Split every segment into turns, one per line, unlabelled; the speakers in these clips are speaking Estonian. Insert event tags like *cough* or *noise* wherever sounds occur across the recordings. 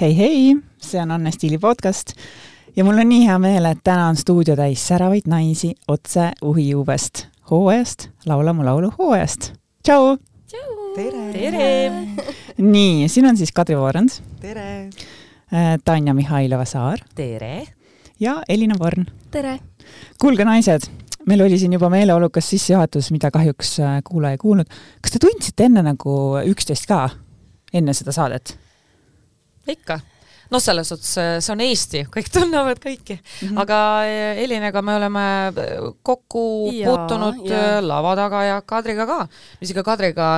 hei, hei, see on Anne Stiili podcast ja mul on nii hea meel, et täna on stuudio täis säravaid naisi otse uhijuubest, hooajast, laula mu laulu hooajast. tšau!
tere!
tere!
nii, siin on siis Kadri Voorand.
tere!
Tanja Mihhailova-Saar.
tere!
ja Elina Vorn.
tere!
kuulge, naised, meil oli siin juba meeleolukas sissejuhatus, mida kahjuks kuulaja ei kuulnud. kas te tundsite enne nagu üksteist ka, enne seda saadet?
Ikka noh, selles suhtes see on Eesti, kõik tunnevad kõiki mm, -hmm. aga Elinaga me oleme kokku ja, puutunud ja. lava taga ja Kadriga ka, isegi Kadriga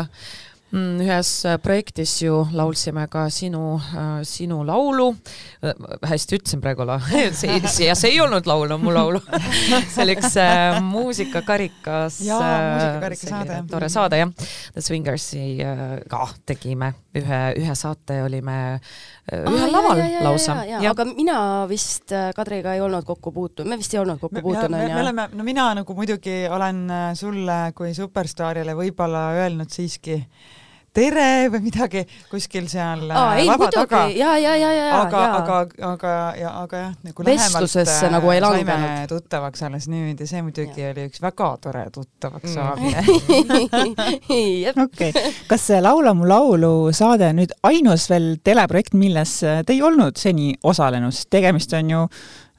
ühes äh, projektis ju laulsime ka sinu, äh, sinu laulu, äh, hästi ütlesin praegu la-, *laughs* see, see, see ei olnud laul, on mu laulu *laughs* see oli üks äh, muusikakarikas.
jaa, muusikakarikas saade.
tore saade jah, The Swingersi äh, ka tegime ühe, ühe saate olime äh, ühel ah, laval ja, ja, lausa.
aga mina vist Kadriga ei olnud kokku puutunud, me vist ei olnud kokku puutunud,
onju. me oleme, no mina nagu muidugi olen sulle kui superstaarile võib-olla öelnud siiski tere või midagi kuskil seal
Aa, ei, lava muidugi. taga. ja, ja, ja, ja,
aga,
ja.
aga, aga, ja, aga jah, nagu
vestlusesse nagu ei langenud.
tuttavaks alles nüüd ja see muidugi ja. oli üks väga tore tuttavaks mm. saamine. *laughs*
okei, kas see Laula mu laulu saade on nüüd ainus veel teleprojekt, milles te ei olnud seni osalenud, sest tegemist on ju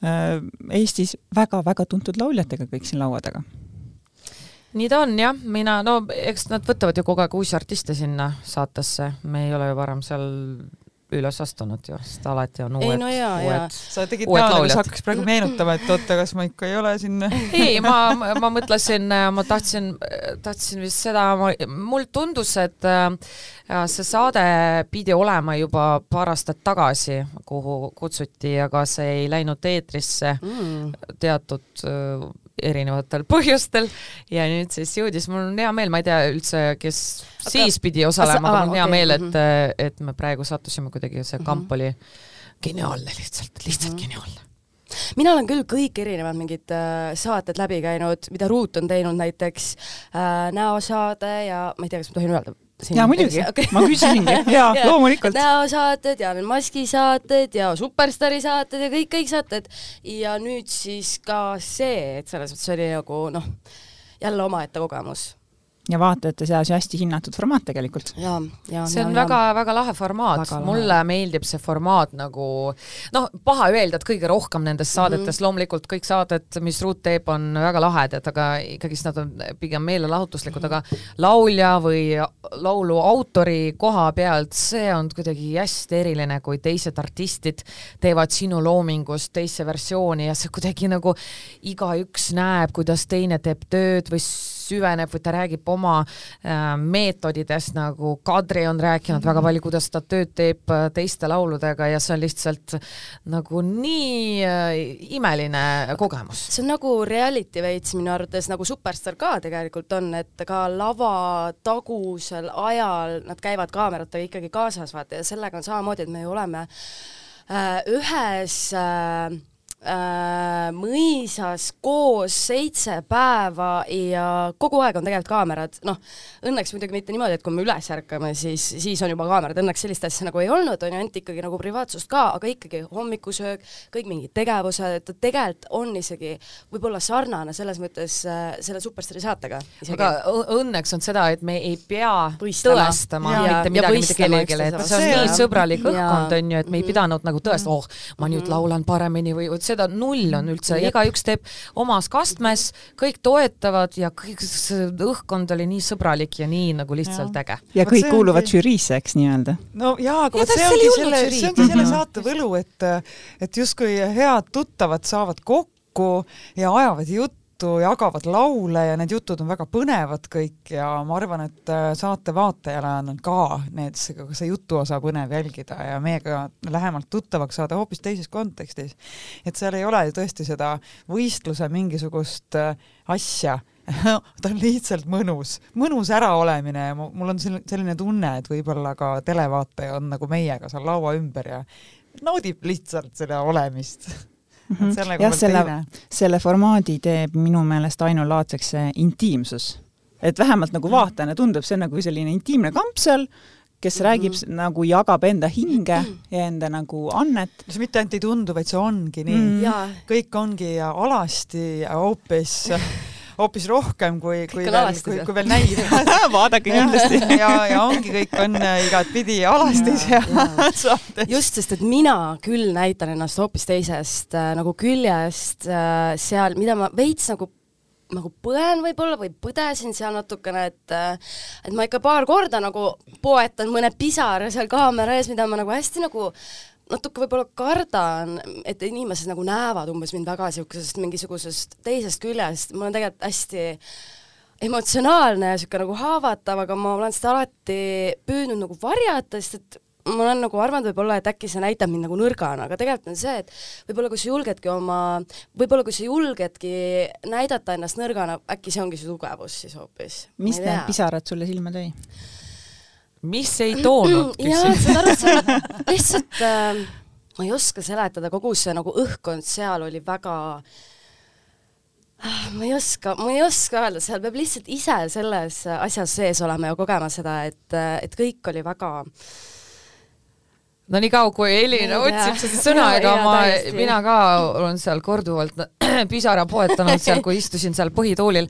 äh, Eestis väga-väga tuntud lauljatega kõik siin laua taga
nii ta on jah, mina, no eks nad võtavad ju kogu aeg uusi artiste sinna saatesse, me ei ole ju varem seal üles astunud ju, sest alati on uued,
no jaa,
uued,
sa tegid näo, nagu sa hakkaks praegu meenutama, et oota, kas ma ikka ei ole siin *laughs*
ei, ma, ma mõtlesin, ma tahtsin, tahtsin vist seda, mul tundus, et äh, see saade pidi olema juba paar aastat tagasi, kuhu kutsuti, aga see ei läinud eetrisse mm. teatud äh, erinevatel põhjustel ja nüüd siis jõudis, mul on hea meel, ma ei tea üldse, kes aga, siis pidi osalema, aga mul on hea okay, meel, et, mhm. et me praegu sattusime kuidagi, see kamp oli geniaalne lihtsalt, lihtsalt mm -hmm. geniaalne
mina olen küll kõik erinevad mingid äh, saated läbi käinud, mida Ruut on teinud näiteks äh,, näosaade ja ma ei tea, kas ma tohin öelda
jaa, muidugi okay., ma *laughs* küsisingi, jaa ja, loomulikult.
näosaated ja need maskisaated ja Superstaari saated ja kõik, kõik saated. ja nüüd siis ka see, et selles mõttes oli nagu noh, jälle omaette kogemus
ja vaatajate seas ju hästi hinnatud formaat tegelikult.
see on väga-väga lahe formaat, mulle meeldib see formaat nagu noh, paha öelda, et kõige rohkem nendest mhm. saadetest mm, -hmm. loomulikult kõik saated, mis Ruut teeb, on väga lahedad, aga ikkagist nad on pigem meelelahutuslikud mm, -hmm. aga laulja või laulu autori koha pealt, see on kuidagi hästi eriline, kui teised artistid teevad sinu loomingust teise versiooni ja see kuidagi nagu igaüks näeb, kuidas teine teeb tööd või süveneb või ta räägib oma äh, meetodidest, nagu Kadri on rääkinud väga palju, kuidas ta tööd teeb äh, teiste lauludega ja see on lihtsalt nagu nii äh, imeline kogemus.
see on nagu reality veits minu arvates, nagu Superstar ka tegelikult on, et ka lavatagusel ajal nad käivad kaameratega ikkagi kaasas, vaata, ja sellega on samamoodi, et me ju oleme äh, ühes äh, äh, mõisas koos seitse päeva ja kogu aeg on tegelikult kaamerad, noh, õnneks muidugi mitte niimoodi, et kui me üles ärkame, siis, siis on juba kaamerad, õnneks sellist asja nagu ei olnud, on ju, ainult ikkagi nagu privaatsust ka, aga ikkagi hommikusöök, kõik mingid tegevused, et tegelikult on isegi võib-olla sarnane selles mõttes äh, selle Superstaari saatega.
aga õnneks on seda, et me ei pea Võistlema. tõestama ja, mitte midagi mitte kellelegi, et see on nii sõbralik õhkkond, on ju, et me ei pidanud nagu tõestama, oh, ma nüüd laulan paremini või seda null on üldse, igaüks teeb omas kastmes, kõik toetavad ja kõik see õhkkond oli nii sõbralik ja nii nagu lihtsalt ja. äge.
ja kõik kuuluvad žüriisse, eks nii-öelda?
no jaa, aga vot see ongi selle, see ongi selle saate võlu, et et justkui head tuttavad saavad kokku ja ajavad juttu, juttu, jagavad laule ja need jutud on väga põnevad kõik ja ma arvan, et äh, saate vaatajale on ka need, see jutuosa põnev jälgida ja meiega lähemalt tuttavaks saada hoopis teises kontekstis. et seal ei ole ju tõesti seda võistluse mingisugust äh, asja *laughs* ta on lihtsalt mõnus, mõnus äraolemine ja mul on selline tunne, et võib-olla ka televaataja on nagu meiega seal laua ümber ja naudib lihtsalt seda olemist *laughs*
mm. -hmm. selle jah, selle, selle formaadi teeb minu meelest ainulaadseks see intiimsus. et vähemalt nagu vaatajana tundub see nagu selline intiimne kamp seal, kes mm -hmm. räägib nagu, jagab enda hinge ja enda nagu annet.
see mitte ainult ei tundu, vaid see ongi nii mm. -hmm. kõik ongi alasti hoopis *laughs* hoopis rohkem kui, kui veel, kui, kui veel näib *laughs*
vaadake kindlasti. *laughs*
ja, ja ongi, kõik on äh, igatpidi alastis ja, ja, ja *laughs*
saates. just, sest et mina küll näitan ennast hoopis teisest äh, nagu küljest äh, seal, mida ma veits nagu nagu põen võib-olla või põdesin seal natukene, et et ma ikka paar korda nagu poetan mõne pisara seal kaamera ees, mida ma nagu hästi nagu natuke võib-olla kardan, et inimesed nagu näevad umbes mind väga niisugusest mingisugusest teisest küljest, ma olen tegelikult hästi emotsionaalne ja niisugune nagu haavatav, aga ma olen seda alati püüdnud nagu varjata, sest et ma olen nagu arvanud võib-olla, et äkki see näitab mind nagu nõrgana, aga tegelikult on see, et võib-olla kui sa julgedki oma, võib-olla kui sa julgedki näidata ennast nõrgana, äkki see ongi su tugevus siis hoopis.
mis need pisarad sulle silma tõi?
Mis ei toonud
jaa, saad aru, see lihtsalt äh, ma ei oska seletada, kogu see nagu õhkkond seal oli väga ah, ma ei oska, ma ei oska öelda, seal peab lihtsalt ise selles asjas sees olema ja kogema seda, et, et kõik oli väga
no nii kaua, kui Elina otsib seda sõna, ega ma, mina ka olen seal korduvalt *laughs* pisara poetanud seal, kui istusin seal põhitoolil,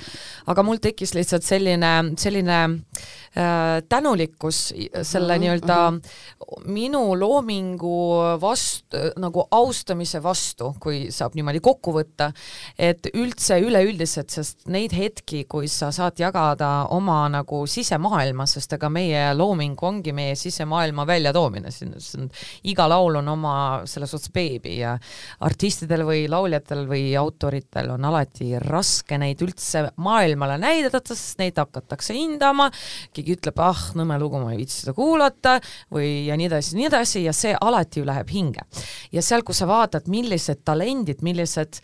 aga mul tekkis lihtsalt selline, selline äh, tänulikkus selle mm -hmm. nii-öelda mhm. minu loomingu vastu, nagu austamise vastu, kui saab niimoodi kokku võtta, et üldse üleüldiselt, sest neid hetki, kui sa saad jagada oma nagu sisemaailma, sest ega meie looming ongi meie sisemaailma väljatoomine, see on, iga laul on oma selles suhtes beebi ja artistidel või lauljatel või aut-, autoritel on alati raske neid üldse maailmale näidata, sest neid hakatakse hindama, keegi ütleb, ah, nõme lugu, ma ei viitsi seda kuulata või ja nii edasi, nii edasi ja see alati ju läheb hinge. ja seal, kui sa vaatad, millised talendid, millised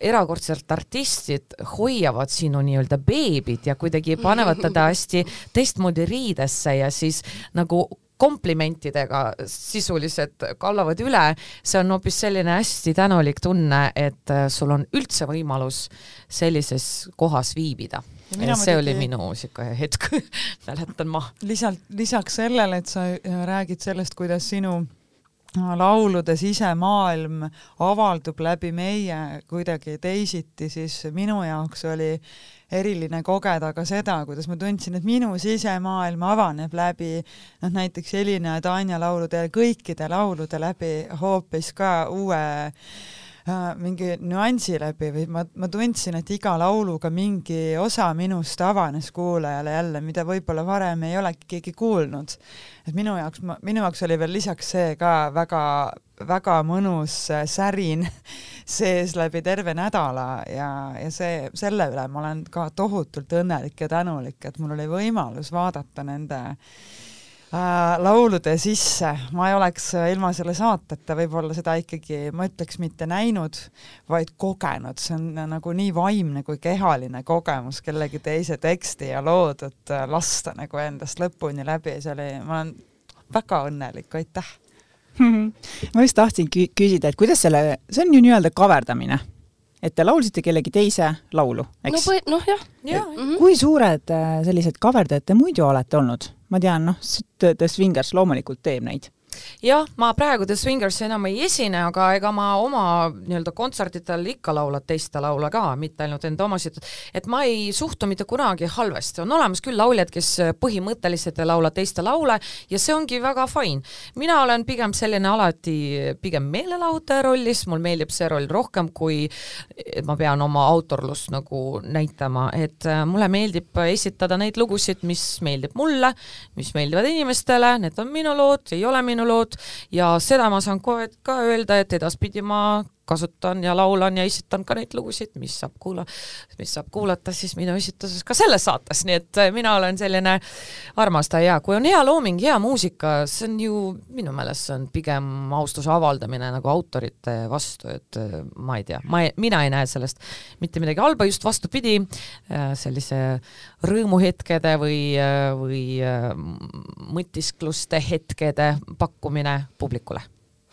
erakordselt artistid hoiavad sinu nii-öelda beebit ja kuidagi panevad teda *laughs* hästi teistmoodi riidesse ja siis nagu komplimentidega sisuliselt kallavad üle, see on hoopis selline hästi tänulik tunne, et äh, sul on üldse võimalus sellises kohas viibida. See oli minu niisugune hetk *laughs* mäletan ma.
lisalt, lisaks sellele, et sa äh, räägid sellest, kuidas sinu äh, laulude sisemaailm avaldub läbi meie kuidagi teisiti, siis minu jaoks oli eriline kogeda ka seda, kuidas ma tundsin, et minu sisemaailm avaneb läbi noh, näiteks Elina ja Tanja laulude ja kõikide laulude läbi hoopis ka uue äh, mingi nüansi läbi või ma, ma tundsin, et iga lauluga mingi osa minust avanes kuulajale jälle, mida võib-olla varem ei olegi keegi kuulnud. et minu jaoks, minu jaoks oli veel lisaks see ka väga väga mõnus äh, särin *laughs* sees läbi terve nädala ja, ja see, selle üle ma olen ka tohutult õnnelik ja tänulik, et mul oli võimalus vaadata nende äh, laulude sisse, ma ei oleks äh, ilma selle saateta võib-olla seda ikkagi, ma ütleks, mitte näinud, vaid kogenud, see on äh, nagu nii vaimne kui kehaline kogemus kellegi teise teksti ja loodud lasta nagu endast lõpuni läbi, see oli, ma olen väga õnnelik, aitäh! *laughs*
Ma just tahtsin küsida, et kuidas selle, see on ju nii-öelda kaverdamine, et te laulsite kellegi teise laulu, eks?
no, noh jah. Ja..
kui suured äh, sellised kaverdajad te muidu olete olnud? ma tean, noh, The Swingers loomulikult teeb neid
jah, ma praegu The Swingers enam ei esine, aga ega ma oma nii-öelda kontsertidel ikka laulan teiste laule ka, mitte ainult enda omasid, et ma ei suhtu mitte kunagi halvasti, on olemas küll lauljad, kes põhimõtteliselt ei laula teiste laule ja see ongi väga fine. mina olen pigem selline alati pigem meelelahutaja rollis, mul meeldib see roll rohkem, kui ma pean oma autorlust nagu näitama, et äh, mulle meeldib esitada neid lugusid, mis meeldib mulle, mis meeldivad inimestele, need on minu lood, ei ole minu lood ja seda ma saan kohe ka öelda, et edaspidi ma kasutan ja laulan ja esitan ka neid lugusid, mis saab kuula, mis saab kuulata siis minu esituses ka selles saates, nii et äh, mina olen selline armastaja ja kui on hea looming, hea muusika, see on ju minu meelest see on pigem austuse avaldamine nagu autorite vastu, et äh, ma ei tea, ma ei, mina ei näe sellest mitte midagi halba, just vastupidi, äh, sellise rõõmuhetkede või, või mõtiskluste hetkede pakkumine publikule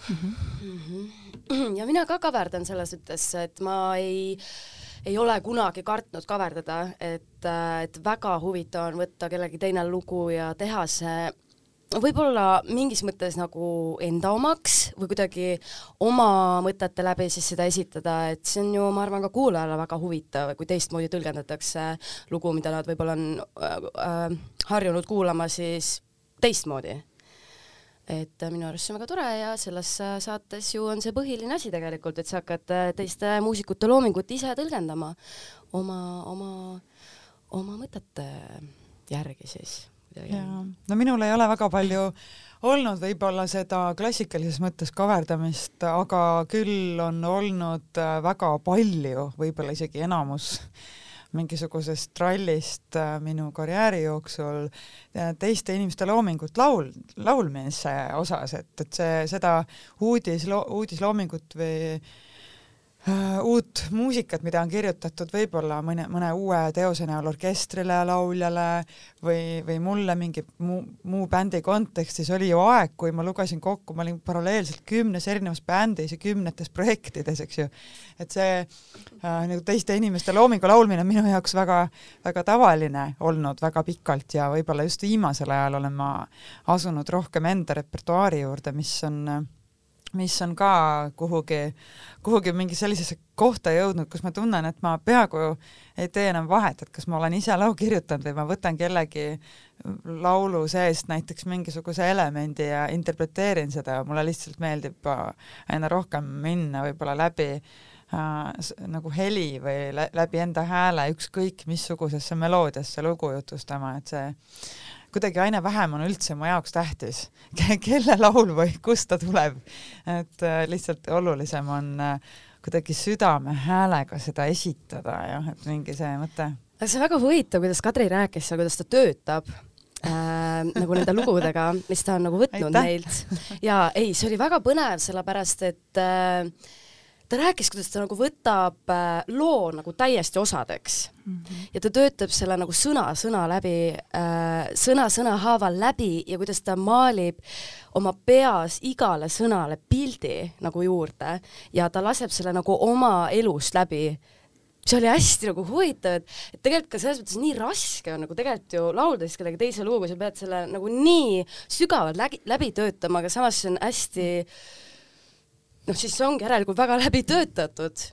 mm.
-hmm *clears throat* ja mina ka kaverdan selles mõttes, et ma ei ei ole kunagi kartnud kaverdada, et, et väga huvitav on võtta kellegi teine lugu ja teha see võib-olla mingis mõttes nagu enda omaks või kuidagi oma mõtete läbi siis seda esitada, et see on ju, ma arvan, ka kuulajale väga huvitav, kui teistmoodi tõlgendatakse lugu, mida nad võib-olla on äh, äh, harjunud kuulama siis teistmoodi. Et äh, minu arust see on väga tore ja selles äh, saates ju on see põhiline asi tegelikult, et sa hakkad äh, teiste muusikute loomingut ise tõlgendama oma, oma, oma mõtete järgi siis.
Jaa, no minul ei ole väga palju olnud võib-olla seda klassikalises mõttes kaverdamist, aga küll on olnud väga palju, võib-olla isegi enamus mingisugusest trallist äh, minu karjääri jooksul teiste inimeste loomingut laul, laulmise osas, et, et see, seda uudis, uudisloomingut või Äh, uut muusikat, mida on kirjutatud võib-olla mõne, mõne uue teose näol orkestrile, lauljale või, või mulle mingi muu, muu bändi kontekstis, oli ju aeg, kui ma lugesin kokku, ma olin paralleelselt kümnes erinevas bändis ja kümnetes projektides, eks ju. et see äh, nagu teiste inimeste loomingu laulmine on minu jaoks väga, väga tavaline olnud väga pikalt ja võib-olla just viimasel ajal olen ma asunud rohkem enda repertuaari juurde, mis on äh, mis on ka kuhugi, kuhugi mingi sellisesse kohta jõudnud, kus ma tunnen, et ma peaaegu ei tee enam vahet, et kas ma olen ise laulu kirjutanud või ma võtan kellegi laulu seest näiteks mingisuguse elemendi ja interpreteerin seda, mulle lihtsalt meeldib aina rohkem minna võib-olla läbi äh, nagu heli või läbi enda hääle ükskõik missugusesse meloodiasse lugu jutustama, et see kuidagi aina vähem on üldse mu jaoks tähtis, kelle laul või kust ta tuleb. et äh, lihtsalt olulisem on äh, kuidagi südame häälega seda esitada jah, et mingi see mõte.
aga see on väga huvitav, kuidas Kadri rääkis seal, kuidas ta töötab äh, nagu nende *laughs* lugudega, mis ta on nagu võtnud Aitäh. neilt. ja ei, see oli väga põnev, sellepärast et äh, ta rääkis, kuidas ta nagu võtab äh, loo nagu täiesti osadeks mm -hmm. ja ta töötab selle nagu sõna-sõna läbi äh,, sõna-sõna haaval läbi ja kuidas ta maalib oma peas igale sõnale pildi nagu juurde ja ta laseb selle nagu oma elust läbi see oli hästi nagu huvitav, et, et tegelikult ka selles mõttes nii raske on nagu tegelikult ju laulda siis kellegi teise lugu, kui sa pead selle nagu nii sügavalt läbi, läbi töötama, aga samas see on hästi mm noh, siis see ongi järelikult väga *laughs* läbi töötatud.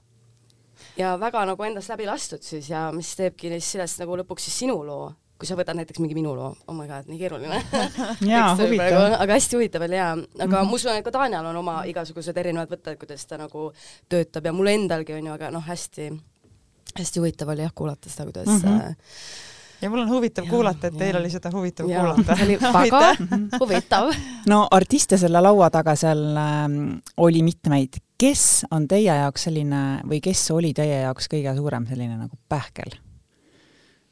Ja väga nagu endast läbi lastud siis ja mis teebki neist sellest nagu lõpuks siis sinu loo, kui sa võtad näiteks mingi minu loo, oh my god, nii keeruline. *laughs*
Jaa, huvitav.
aga hästi huvitav oli jaa, aga mm -hmm. ma usun, et ka Tanjal on oma igasugused erinevad võtted, kuidas ta nagu töötab ja mul endalgi on ju, aga noh, hästi, hästi huvitav oli jah kuulata seda, kuidas mm -hmm
ja mul on huvitav ja, kuulata, et ja. teil oli seda huvitav ja, kuulata.
see oli *laughs* väga *laughs* huvitav.
no artiste selle laua taga seal äh, oli mitmeid. kes on teie jaoks selline või kes oli teie jaoks kõige suurem selline nagu pähkel?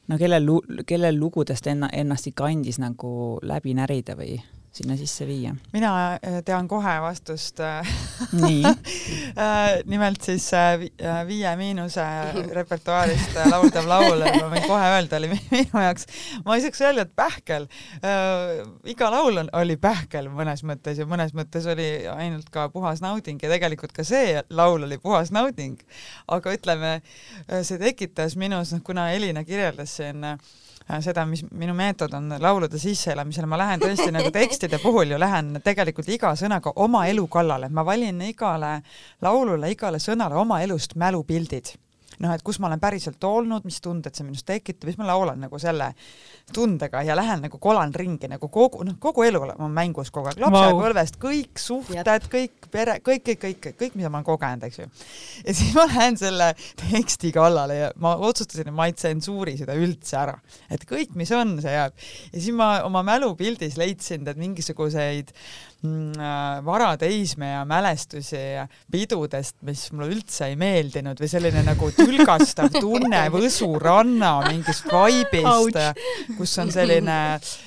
no kelle lu-, kelle lugudest enna-, ennast ikka andis nagu läbi närida või? Sinna sisse viia?
mina äh, tean kohe vastust
nii *laughs*
äh, nimelt siis äh, Viie Miinuse repertuaarist lauldav laul, ma võin kohe öelda, oli minu jaoks, ma ei saaks öelda, et pähkel. iga laul on, oli pähkel mõnes mõttes ja mõnes mõttes oli ainult ka puhas nauding ja tegelikult ka see laul oli puhas nauding. aga ütleme, see tekitas minus, noh kuna Elina kirjeldas siin Äh, seda, mis minu meetod on laulude sisseelamisel, ma lähen tõesti nagu tekstide puhul ju lähen tegelikult iga sõnaga oma elu kallale, ma valin igale laulule, igale sõnale oma elust mälupildid noh, et kus ma olen päriselt olnud, mis tunded see minus tekitab, siis ma laulan nagu selle tundega ja lähen nagu kolan ringi nagu kogu, noh, kogu elu on mängus kogu aeg, lapsepõlvest kõik suhted, kõik pere, kõik, kõik, kõik, kõik, kõik, mida ma olen kogenud, eks ju. ja siis ma lähen selle teksti kallale ja ma otsustasin, et ma ei tsensuuri seda üldse ära, et kõik, mis on, see jääb. ja siis ma oma mälupildis leidsin tead mingisuguseid äh, varateismeea mälestusi pidudest, mis mulle üldse ei meeldinud või selline nagu tülgastav *laughs* tunne Võsu ranna mingist vaibist, kus on selline,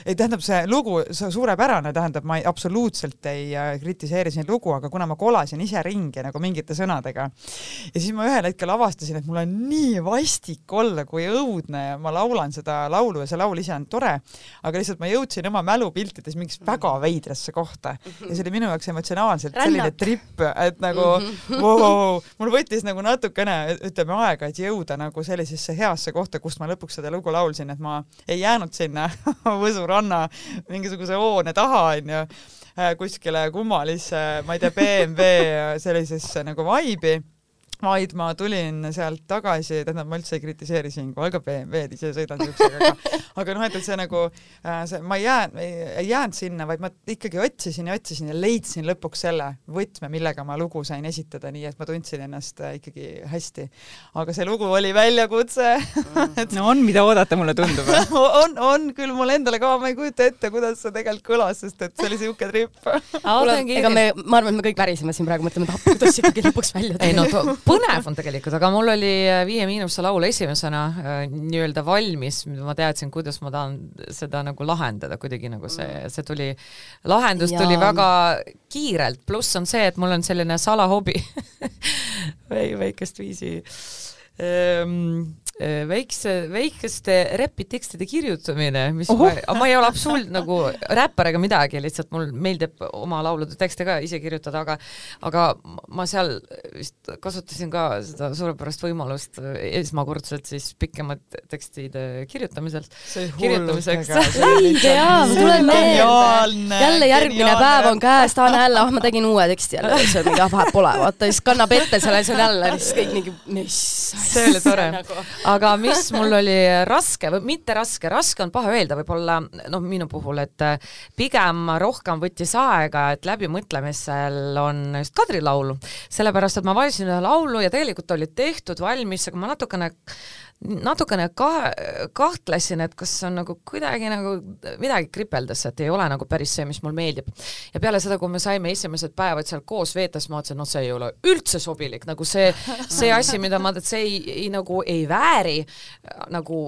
ei tähendab, see lugu, see suurepärane, tähendab, ma ei, absoluutselt ei äh, kritiseeri siin lugu, aga kuna ma kolasin ise ringi nagu mingite sõnadega ja siis ma ühel hetkel avastasin, et mul on nii vastik olla, kui õudne ja ma laulan seda laulu ja see laul ise on tore, aga lihtsalt ma jõudsin oma mälupiltides mingisse väga veidrasse kohta ja see oli minu jaoks emotsionaalselt Rännad. selline tripp, et nagu wow, mul võttis nagu natukene, ütleme, aega, et jõuda nagu sellisesse heasse kohta, kust ma lõpuks seda lugu laulsin, et ma ei jäänud sinna *laughs* Võsu ranna mingisuguse hoone taha, onju, kuskile kummalisse, ma ei tea, BMW sellisesse nagu vaibi vaid ma tulin sealt tagasi, tähendab, ma üldse ei kritiseeri siinkohal ka BMW-d, ise sõidan siuksega, aga *laughs* aga noh, et, et see nagu äh, see, ma ei jää, ei jäänud sinna, vaid ma ikkagi otsisin ja otsisin ja leidsin lõpuks selle võtme, millega ma lugu sain esitada, nii et ma tundsin ennast äh, ikkagi hästi. aga see lugu oli väljakutse *laughs*
et... no on, mida oodata, mulle tundub *laughs*
on, on küll mul endale ka, ma ei kujuta ette, kuidas see tegelikult kõlas, sest et see oli siuke tripp
ega me, ma arvan, et me kõik väriseme siin praegu, mõtleme, et ah, kuidas ikkagi lõpuks välja
tuli. ei no põnev on tegelikult, aga mul oli äh, Viie Miinusse laul esimesena äh, nii-öelda valmis, ma teadsin, kuidas ma tahan seda nagu lahendada, kuidagi nagu see, mm. see tuli, lahendus ja. tuli väga kiirelt, pluss on see, et mul on selline salahobi *laughs* väikest viisi ähm, Äh, väikse, väikeste räpitekstide kirjutamine, mis oh. ma, ma ei ole absoluut nagu räppar ega midagi, lihtsalt mul meeldib oma laulude tekste ka ise kirjutada, aga aga ma seal vist kasutasin ka seda suurepärast võimalust esmakordselt siis pikemate tekstide kirjutamiselt.
kirjutamiseks. *laughs* õige jaa, mul tuleb meelde. jälle järgmine päev on käes, tahan jälle, ah ma tegin uue teksti jälle, siis on mingi, ah vahet pole, vaata siis kannab ette selle asja jälle, siis kõik mingi, mis
see oli tore nagu aga mis mul oli raske või mitte raske, raske on paha öelda, võib-olla noh, minu puhul, et äh, pigem rohkem võttis aega, et läbimõtlemisel on just Kadri laulu, sellepärast et ma valisin ühe laulu ja tegelikult oli tehtud valmis, aga ma natukene natukene ka-, kahtlesin, et kas on nagu kuidagi nagu midagi kripeldas, et ei ole nagu päris see, mis mul meeldib. ja peale seda, kui me saime esimesed päevad seal koos veeta, siis ma mõtlesin, noh, see ei ole üldse sobilik, nagu see, see asi, mida ma, see ei, ei nagu ei vääri nagu,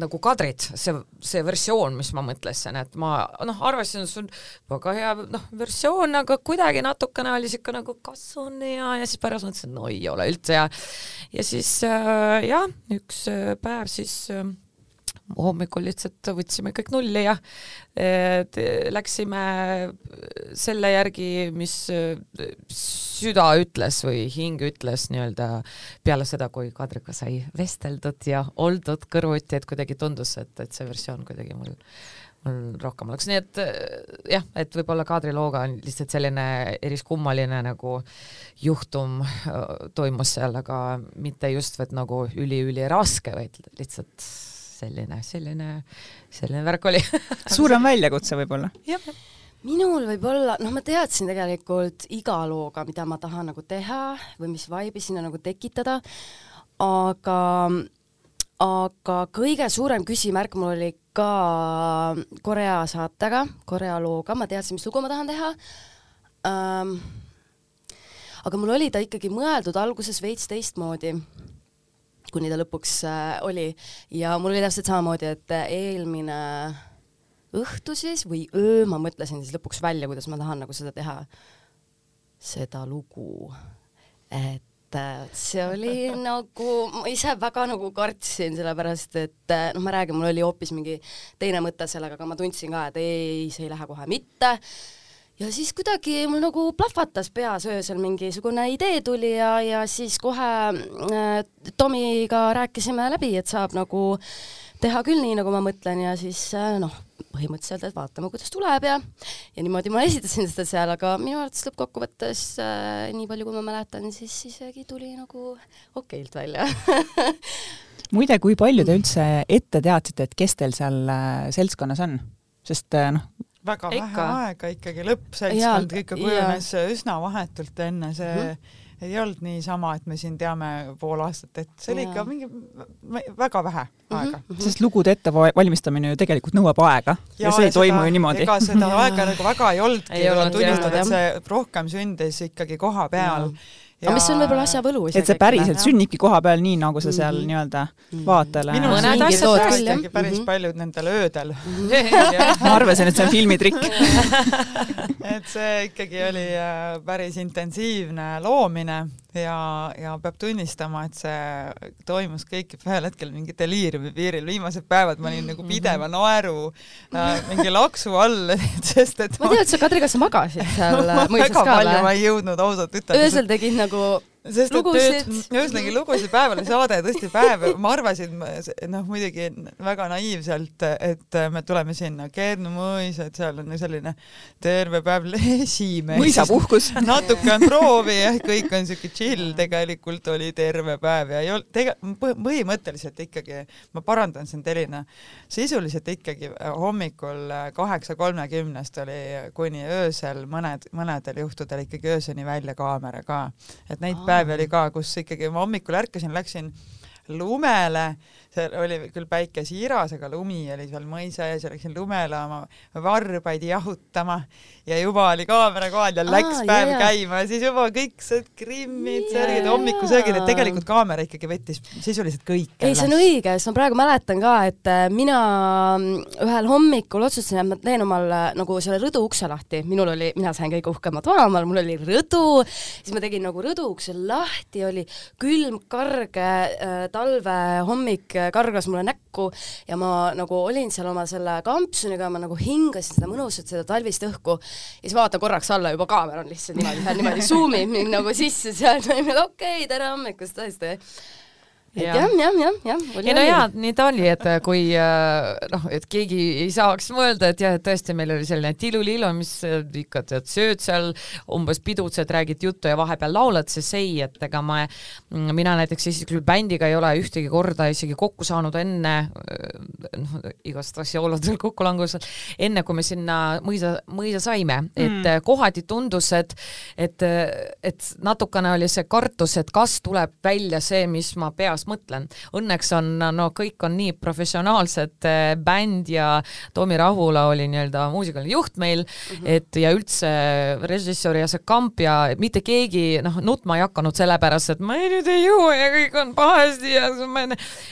nagu Kadrit, see, see versioon, mis ma mõtlesin, et ma noh, arvasin, et see on väga hea noh, versioon, aga kuidagi natukene oli siuke nagu kas on hea ja siis pärast mõtlesin, no ei ole üldse hea. ja siis äh, jah, üks päev siis ähm, hommikul lihtsalt võtsime kõik nulli ja läksime selle järgi, mis äh, süda ütles või hing ütles nii-öelda peale seda, kui Kadriga sai vesteldud ja oldud kõrvuti, et kuidagi tundus, et, et see versioon kuidagi mul rohkem oleks, nii et jah, et võib-olla kaadrilooga on lihtsalt selline eriskummaline nagu juhtum toimus seal, aga mitte just vaid nagu üli-üliraske, vaid lihtsalt selline, selline, selline värk oli. *laughs*
Suurem väljakutse võib-olla?
minul võib-olla, noh, ma teadsin tegelikult iga looga, mida ma tahan nagu teha või mis vibe'i sinna nagu tekitada, aga aga kõige suurem küsimärk mul oli ka Korea saatega, Korea looga, ma teadsin, mis lugu ma tahan teha. Ähm,. aga mul oli ta ikkagi mõeldud alguses veits teistmoodi, kuni ta lõpuks äh, oli. Ja mul oli täpselt samamoodi, et eelmine õhtu siis või öö ma mõtlesin siis lõpuks välja, kuidas ma tahan nagu seda teha, seda lugu, et et see oli nagu, ma ise väga nagu kartsin, sellepärast et noh, ma räägin, mul oli hoopis mingi teine mõte sellega, aga ma tundsin ka, et ei, see ei lähe kohe mitte. ja siis kuidagi mul nagu plahvatas peas öösel mingisugune idee tuli ja, ja siis kohe äh, Tomiga rääkisime läbi, et saab nagu teha küll nii, nagu ma mõtlen ja siis äh, noh, põhimõtteliselt, et vaatame, kuidas tuleb ja ja niimoodi ma esitasin seda seal, aga minu arvates lõppkokkuvõttes äh, nii palju, kui ma mäletan, siis isegi tuli nagu okeilt välja *laughs*
muide, kui palju te üldse ette teadsite, et kes teil seal äh, seltskonnas on? sest äh, noh,
väga vähe ikka. aega ikkagi, lõppseltskond ikka kujunes üsna vahetult enne see mm -hmm ei olnud niisama, et me siin teame pool aastat ette, see oli ikka mingi väga vähe mhm, aega mm.
-hmm. sest lugude ettevalmistamine ju tegelikult nõuab aega ja, ja see ei toimu ju niimoodi.
ega seda *laughs* aega nagu väga ei olnudki, tuleb tunnistada, et see rohkem sündis ikkagi koha peal ja
aga mis on võib-olla asja võlu
isegi. et see päriselt sünnibki koha peal nii, nagu sa seal mm -hmm. nii-öelda mm -hmm. vaatajale
minu mõned asjad tõesti päris mm -hmm. paljud nendel öödel *laughs*
ma arvasin, et see on filmitrikk *laughs*
et see ikkagi oli äh, päris intensiivne loomine ja, ja peab tunnistama, et see toimus kõik ühel hetkel mingi deliiriumi piiril, viimased päevad ma olin nagu mhm. pideva naeru äh, mingi laksu all, *laughs* sest et
ma tean, et sa, Kadri, kas sa magasid seal mõisas
ka või? väga palju ma ei jõudnud ausalt ütelda.
öösel tegid nagu 这个
sest lugusid. ühesõnaga lugusid päeval oli saade tõesti päev, ma arvasin, noh muidugi väga naiivselt, et me tuleme sinna Keernu mõis, et seal on selline terve päev esimees. *laughs*
mõisapuhkus. *laughs*
natuke on proovi jah, kõik on siuke chill, tegelikult oli terve päev ja ei olnud, tege-, põhimõtteliselt ikkagi, ma parandan sind, Elina, sisuliselt ikkagi hommikul kaheksa kolmekümnest oli kuni öösel mõned, mõnedel juhtudel ikkagi ööseni välja kaamera ka, et neid päevi päev oli ka, kus ikkagi ma hommikul ärkasin, läksin lumele seal oli küll päike siiras, aga lumi oli seal mõisa ees ja läksin lumele oma varbaid jahutama ja juba oli kaamera kohal ja läks Aa, päev jah, käima ja siis juba kõik see grimmid, särgid, hommikusöögid, et tegelikult kaamera ikkagi võttis sisuliselt kõike.
ei, see on õige, sest ma praegu mäletan ka, et äh, mina mm, ühel hommikul otsustasin, et ma teen omal äh, nagu selle rõdu ukse lahti, minul oli, mina sain kõige uhkemat vanaemal, mul oli rõdu, siis ma tegin nagu rõdu ukse lahti, oli külm, karge äh, talve hommik kargas mulle näkku ja ma nagu olin seal oma selle kampsuniga, ma nagu hingasin seda mõnusat, seda talvist õhku ja siis vaatan korraks alla, juba kaamera on lihtsalt niimoodi, niimoodi *laughs* zoom ib mind nagu sisse seal, okei okay,, tere hommikust tõesti et jah, jah, jah, jah.
ei no jaa, nii ta oli, et äh, kui äh, noh, et keegi ei saaks mõelda, et jah, et tõesti meil oli selline tilulilu, mis äh, ikka tead, sööd seal, umbes pidutsed, räägid juttu ja vahepeal laulad, siis ei, et ega ma, mm, mina näiteks isiklikult bändiga ei ole ühtegi korda isegi kokku saanud enne, noh, igast asjaoludel kokkulangusel, enne kui me sinna mõisa, mõisa saime, et mm. kohati tundus, et et, et natukene oli see kartus, et kas tuleb välja see, mis ma peas pärast mõtlen. Õnneks on, no kõik on nii professionaalsed, äh, bänd ja Tomi Rahula oli nii-öelda muusikaline juht meil mm, -hmm. et ja üldse režissöör ja see kamp ja mitte keegi noh, nutma ei hakanud sellepärast, et ma ei, nüüd ei jõua ja kõik on pahasti ja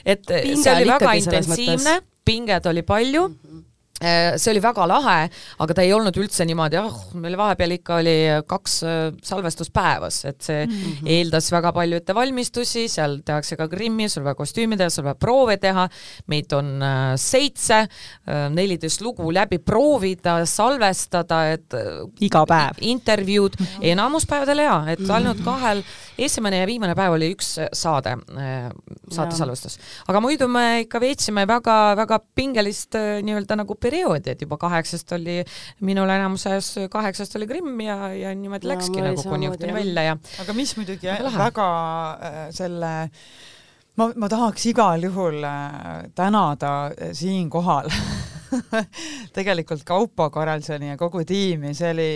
et Pinge see oli väga intensiivne, pinget oli palju mm. -hmm see oli väga lahe, aga ta ei olnud üldse niimoodi, ah oh,, meil vahepeal ikka oli kaks äh, salvestust päevas, et see mm -hmm. eeldas väga palju ettevalmistusi, seal tehakse ka grimmi, sul peab kostüümi teha, sul peab proove teha, meid on äh, seitse, neliteist lugu läbi proovida, salvestada, et
iga päev.
intervjuud mm, -hmm. enamus päevadel jaa, et ainult kahel, esimene ja viimane päev oli üks saade, saate salvestus. aga muidu me ikka veetsime väga-väga pingelist nii-öelda nagu perioodi, et juba kaheksast oli, minul enamuses kaheksast oli Krimm ja, ja niimoodi no, läkski nagu kuni õhtuni välja ja
aga mis muidugi väga, väga äh, selle ma, ma tahaks igal juhul äh, tänada äh, siinkohal *laughs* *laughs* tegelikult Kaupo Karelsoni ja kogu tiimi, see oli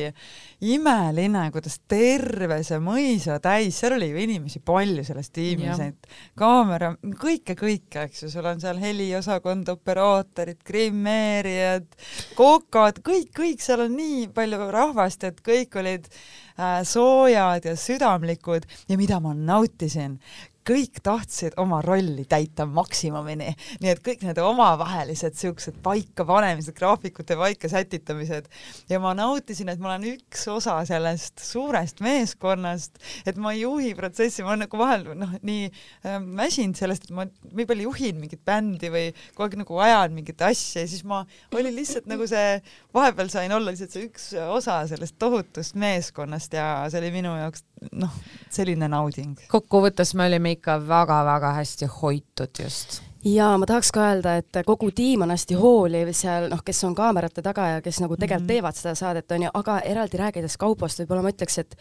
imeline, kuidas terve see mõisa täis, seal oli ju inimesi palju selles tiimis, et kaamera, kõike, kõike, eks ju, sul on seal heliosakond, operaatorid, grimmeerijad, kokad, kõik, kõik, seal on nii palju rahvast, et kõik olid äh, soojad ja südamlikud. Ja mida ma nautisin, kõik tahtsid oma rolli täita maksimumini, nii et kõik need omavahelised siuksed paikapanemised, graafikute paika sätitamised. Ja ma nautisin, et ma olen üks osa sellest suurest meeskonnast, et ma ei juhi protsessi, ma olen nagu vahel noh, nii äh, väsinud sellest, et ma palju juhin mingit bändi või kogu aeg nagu ajan mingit asja. Ja siis ma olin lihtsalt nagu see, vahepeal sain olla lihtsalt see üks osa sellest tohutust meeskonnast ja see oli minu jaoks noh, selline nauding.
kokkuvõttes me olime ikka väga-väga hästi hoitud just
ja ma tahaks ka öelda, et kogu tiim on hästi hooliv seal, noh, kes on kaamerate taga ja kes nagu tegelikult mm -hmm. teevad seda saadet, on ju, aga eraldi rääkides Kaupost, võib-olla ma ütleks, et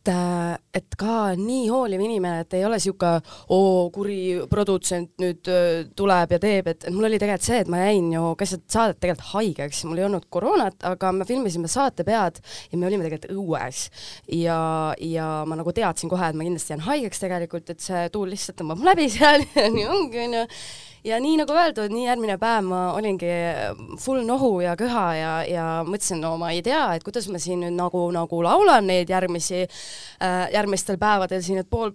et, äh, et ka nii hooliv inimene, et ei ole niisugune oo, kuri produtsent nüüd äh, tuleb ja teeb, et, mul oli tegelikult see, et ma jäin ju keset saadet tegelikult haigeks, mul ei olnud koroonat, aga me filmisime saate pead ja me olime tegelikult õues. ja, ja ma nagu teadsin kohe, et ma kindlasti jään haigeks tegelikult, et see tuul lihtsalt tõmbab läbi *laughs* seal ja nii ongi, onju ja nii nagu öeldud, nii järgmine päev ma olingi full nohu ja köha ja, ja mõtlesin, no ma ei tea, et kuidas ma siin nüüd nagu, nagu laulan neid järgmisi äh,, järgmistel päevadel siin, et pool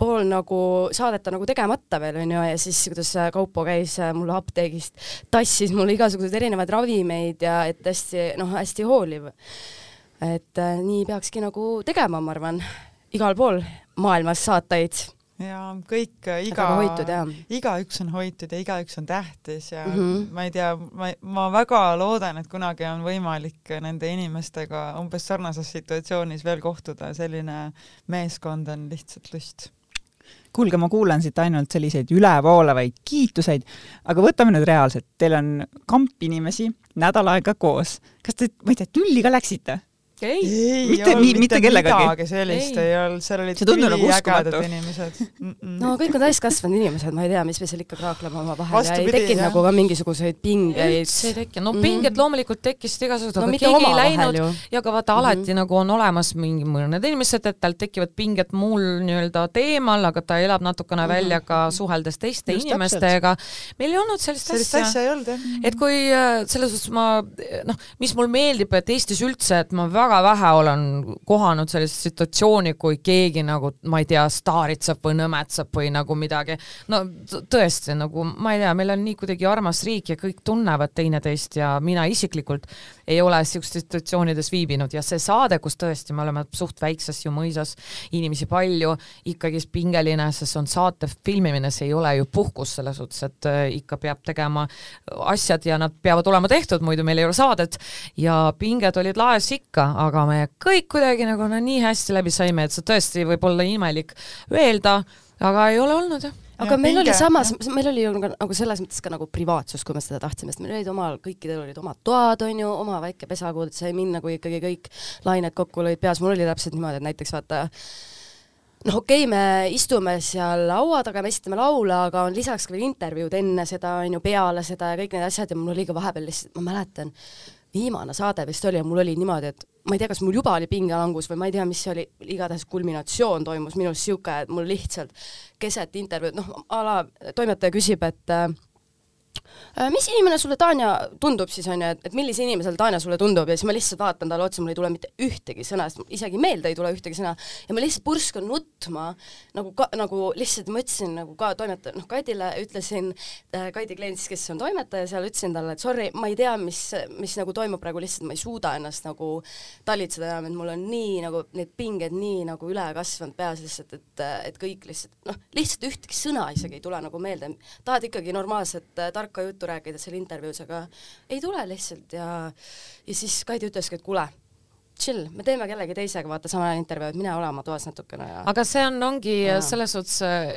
pool nagu saadeta nagu tegemata veel onju ja siis kuidas Kaupo käis mulle apteegist, tassis mulle igasuguseid erinevaid ravimeid ja et hästi noh, hästi hooliv. et äh, nii peakski nagu tegema, ma arvan, igal pool maailmas saatajaid
ja kõik, iga, igaüks on hoitud ja igaüks on tähtis ja mm -hmm. ma ei tea, ma, ma väga loodan, et kunagi on võimalik nende inimestega umbes sarnases situatsioonis veel kohtuda, selline meeskond on lihtsalt lust
kuulge, ma kuulan siit ainult selliseid ülevoolavaid kiituseid, aga võtame nüüd reaalselt, teil on kamp inimesi nädal aega koos. kas te, ma ei tea, tülli ka läksite?
Ei, ei, mitte,
mitte, mitte kellegagi.
midagi sellist ei, ei olnud, seal olid üliägedad inimesed mm.
-mm. no kõik on täiskasvanud inimesed, ma ei tea, mis me seal ikka kraakleme omavahel ja ei tekkinud nagu ka mingisuguseid pingeid.
üldse ei tekkinud, no pinged mm. loomulikult tekkisid igasugused no,, aga keegi ei läinud ju. ja ka vaata alati mm -hmm. nagu on olemas mingi mõned inimesed, et tal tekivad pinged muul nii-öelda teemal, aga ta elab natukene mm -hmm. välja ka suheldes teiste Just inimestega. meil ei olnud sellist,
sellist asja. asja ei olnud jah.
et kui äh, selles suhtes ma noh, mis mul meeldib, et Eestis üldse, et ma väga väga vähe olen kohanud sellist situatsiooni, kui keegi nagu, ma ei tea, staaritseb või nõmetseb või nagu midagi. no tõesti nagu ma ei tea, meil on nii kuidagi armas riik ja kõik tunnevad teineteist ja mina isiklikult ei ole niisugustes situatsioonides viibinud. Ja see saade, kus tõesti me oleme suht väikses ju mõisas, inimesi palju, ikkagist pingeline, sest see on saate filmimine, see ei ole ju puhkus selles suhtes, et äh, ikka peab tegema asjad ja nad peavad olema tehtud, muidu meil ei ole saadet. Ja pinged olid laes ikka, aga me kõik kuidagi nagu no nii hästi läbi saime, et see tõesti võib olla imelik öelda, aga ei ole olnud jah
aga ja, meil pinge, oli samas, meil oli ju nagu, selles mõttes ka nagu privaatsus, kui me seda tahtsime, sest meil olid omal, kõikidel olid omad toad, on ju, oma väike pesa, kuhu sai minna, kui ikkagi kõik lained kokku lõid peas, mul oli täpselt niimoodi, et näiteks vaata noh, okei okay,, me istume seal laua taga, me esitame laule, aga on lisaks ka veel intervjuud enne seda, on ju, peale seda ja kõik need asjad ja mul oli ka vahepeal lihtsalt, ma mäletan, viimane saade vist oli ja mul oli niimoodi, et ma ei tea, kas mul juba oli pingelangus või ma ei tea, mis see oli, igatahes kulminatsioon toimus minus niisugune, et mul lihtsalt keset intervjuud, noh, a la toimetaja küsib, et äh, mis inimene sulle, Tanja, tundub siis, on ju, et, et millise inimesele Tanja sulle tundub? Ja siis ma lihtsalt vaatan talle otsa, mul ei tule mitte ühtegi sõna, sest isegi meelde ei tule ühtegi sõna. Ja ma lihtsalt purskan nutma, nagu ka, nagu lihtsalt ma ütlesin nagu ka toimetaja, noh, Kaidile ütlesin äh,, Kaidi klient siis, kes on toimetaja seal, ütlesin talle, et sorry, ma ei tea, mis, mis nagu toimub praegu, lihtsalt ma ei suuda ennast nagu talitseda enam, et mul on nii nagu need pinged nii nagu üle kasvanud peas lihtsalt, et, et kõik lihtsalt, noh, lihtsalt ühtegi sõna isegi ei tule nagu meelde, tahad ikkagi normaalset äh, tarka juttu rääkida seal intervjuus, aga ei tule lihtsalt ja ja siis Kaidi ütleski, et kuule, chill, me teeme kellegi teisega vaata samal ajal intervjuud, mine ole oma toas natukene ja
aga see on, ongi ja. selles suhtes äh,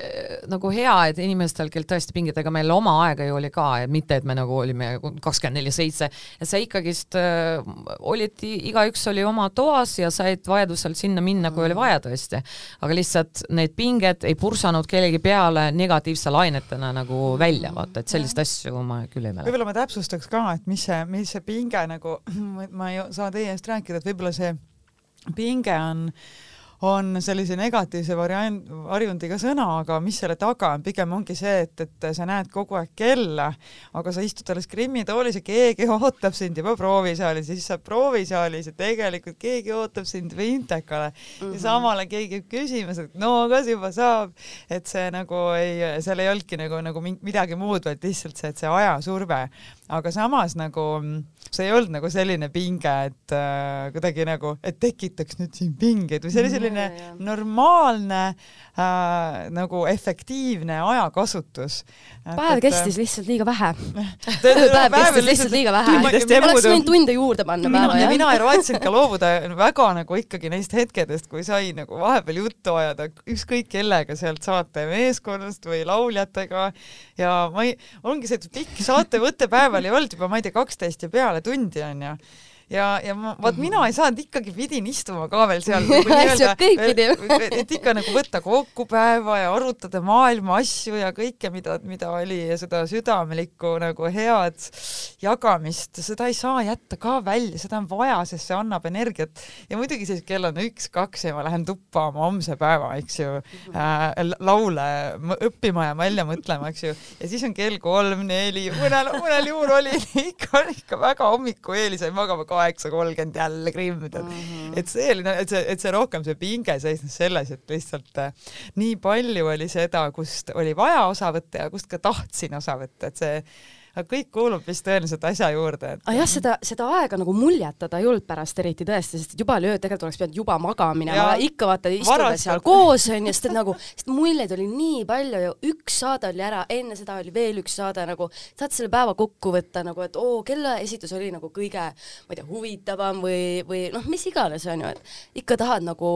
nagu hea, et inimestel, kel tõesti pingid, ega meil oma aega ju oli ka, et mitte, et me nagu olime kakskümmend neli seitse, et sa ikkagist äh, olid, igaüks oli oma toas ja said vajadusel sinna minna, kui oli vaja tõesti. aga lihtsalt need pinged ei pursanud kellegi peale negatiivse lainetena nagu välja, vaata, et selliseid asju ma küll ei mäleta.
võib-olla ma täpsustaks ka, et mis see, mis see pinge nagu, *clears throat* ma ei saa teie eest rääkida, et võib-olla see pinge on on sellise negatiivse variant, varjundiga sõna, aga mis selle taga on, pigem ongi see, et, et sa näed kogu aeg kella, aga sa istud alles grimmitoolis ja keegi ootab sind juba proovisaalis ja siis sa oled proovisaalis ja tegelikult keegi ootab sind Vintekale mm -hmm. ja mhm. samale keegi käib küsimas, et no kas juba saab, et see nagu ei, seal ei olnudki nagu, nagu midagi muud, vaid lihtsalt see, et see ajasurve, aga samas nagu see ei olnud nagu selline pinge, et äh, kuidagi nagu, et tekitaks nüüd siin pingeid või see oli selline ja, ja. normaalne äh, nagu efektiivne ajakasutus.
päev et, kestis lihtsalt liiga vähe *laughs* *laughs* päev kestis lihtsalt liiga vähe. oleks võinud tunde juurde panna päeva,
jah. mina ei raatsinud ka loobuda väga nagu ikkagi neist hetkedest, kui sai nagu vahepeal juttu ajada ükskõik kellega sealt saate meeskonnast või lauljatega ja ma ei, ongi see, et pikk saatevõte päeval ei olnud juba, ma ei tea, kaksteist ja peale tundi onju ja, ja ma, vaat mina ei saanud, ikkagi pidin istuma ka veel seal nagu *laughs* et ikka nagu võtta kokku päeva ja arutada maailma asju ja kõike, mida, mida oli ja seda südamelikku nagu head jagamist, seda ei saa jätta ka välja, seda on vaja, sest see annab energiat. ja muidugi siis kell on üks-kaks ja ma lähen tuppa oma homse päeva, eks ju äh,, laule õppima ja välja mõtlema, eks ju, ja siis on kell kolm-neli, mõnel, mõnel juhul oli *laughs* ikka, ikka väga hommikueeli sai magama ka kaheksa kolmkümmend jälle Krimm, tead mm. -hmm. et see oli, et see, et see rohkem see pinge seisnes selles, et lihtsalt äh, nii palju oli seda, kust oli vaja osa võtta ja kust ka tahtsin osa võtta, et see aga kõik kuulub vist tõenäoliselt asja juurde et....
ah jah, seda, seda aega nagu muljetada ei olnud pärast eriti tõesti, sest juba oli öö, tegelikult oleks pidanud juba magama minema, ikka vaata istuda seal koos onju, sest et nagu, sest muljeid oli nii palju ja üks saade oli ära, enne seda oli veel üks saade nagu, saad selle päeva kokku võtta nagu, et oo, kelle esitus oli nagu kõige, ma ei tea, huvitavam või, või noh, mis iganes onju, et ikka tahad nagu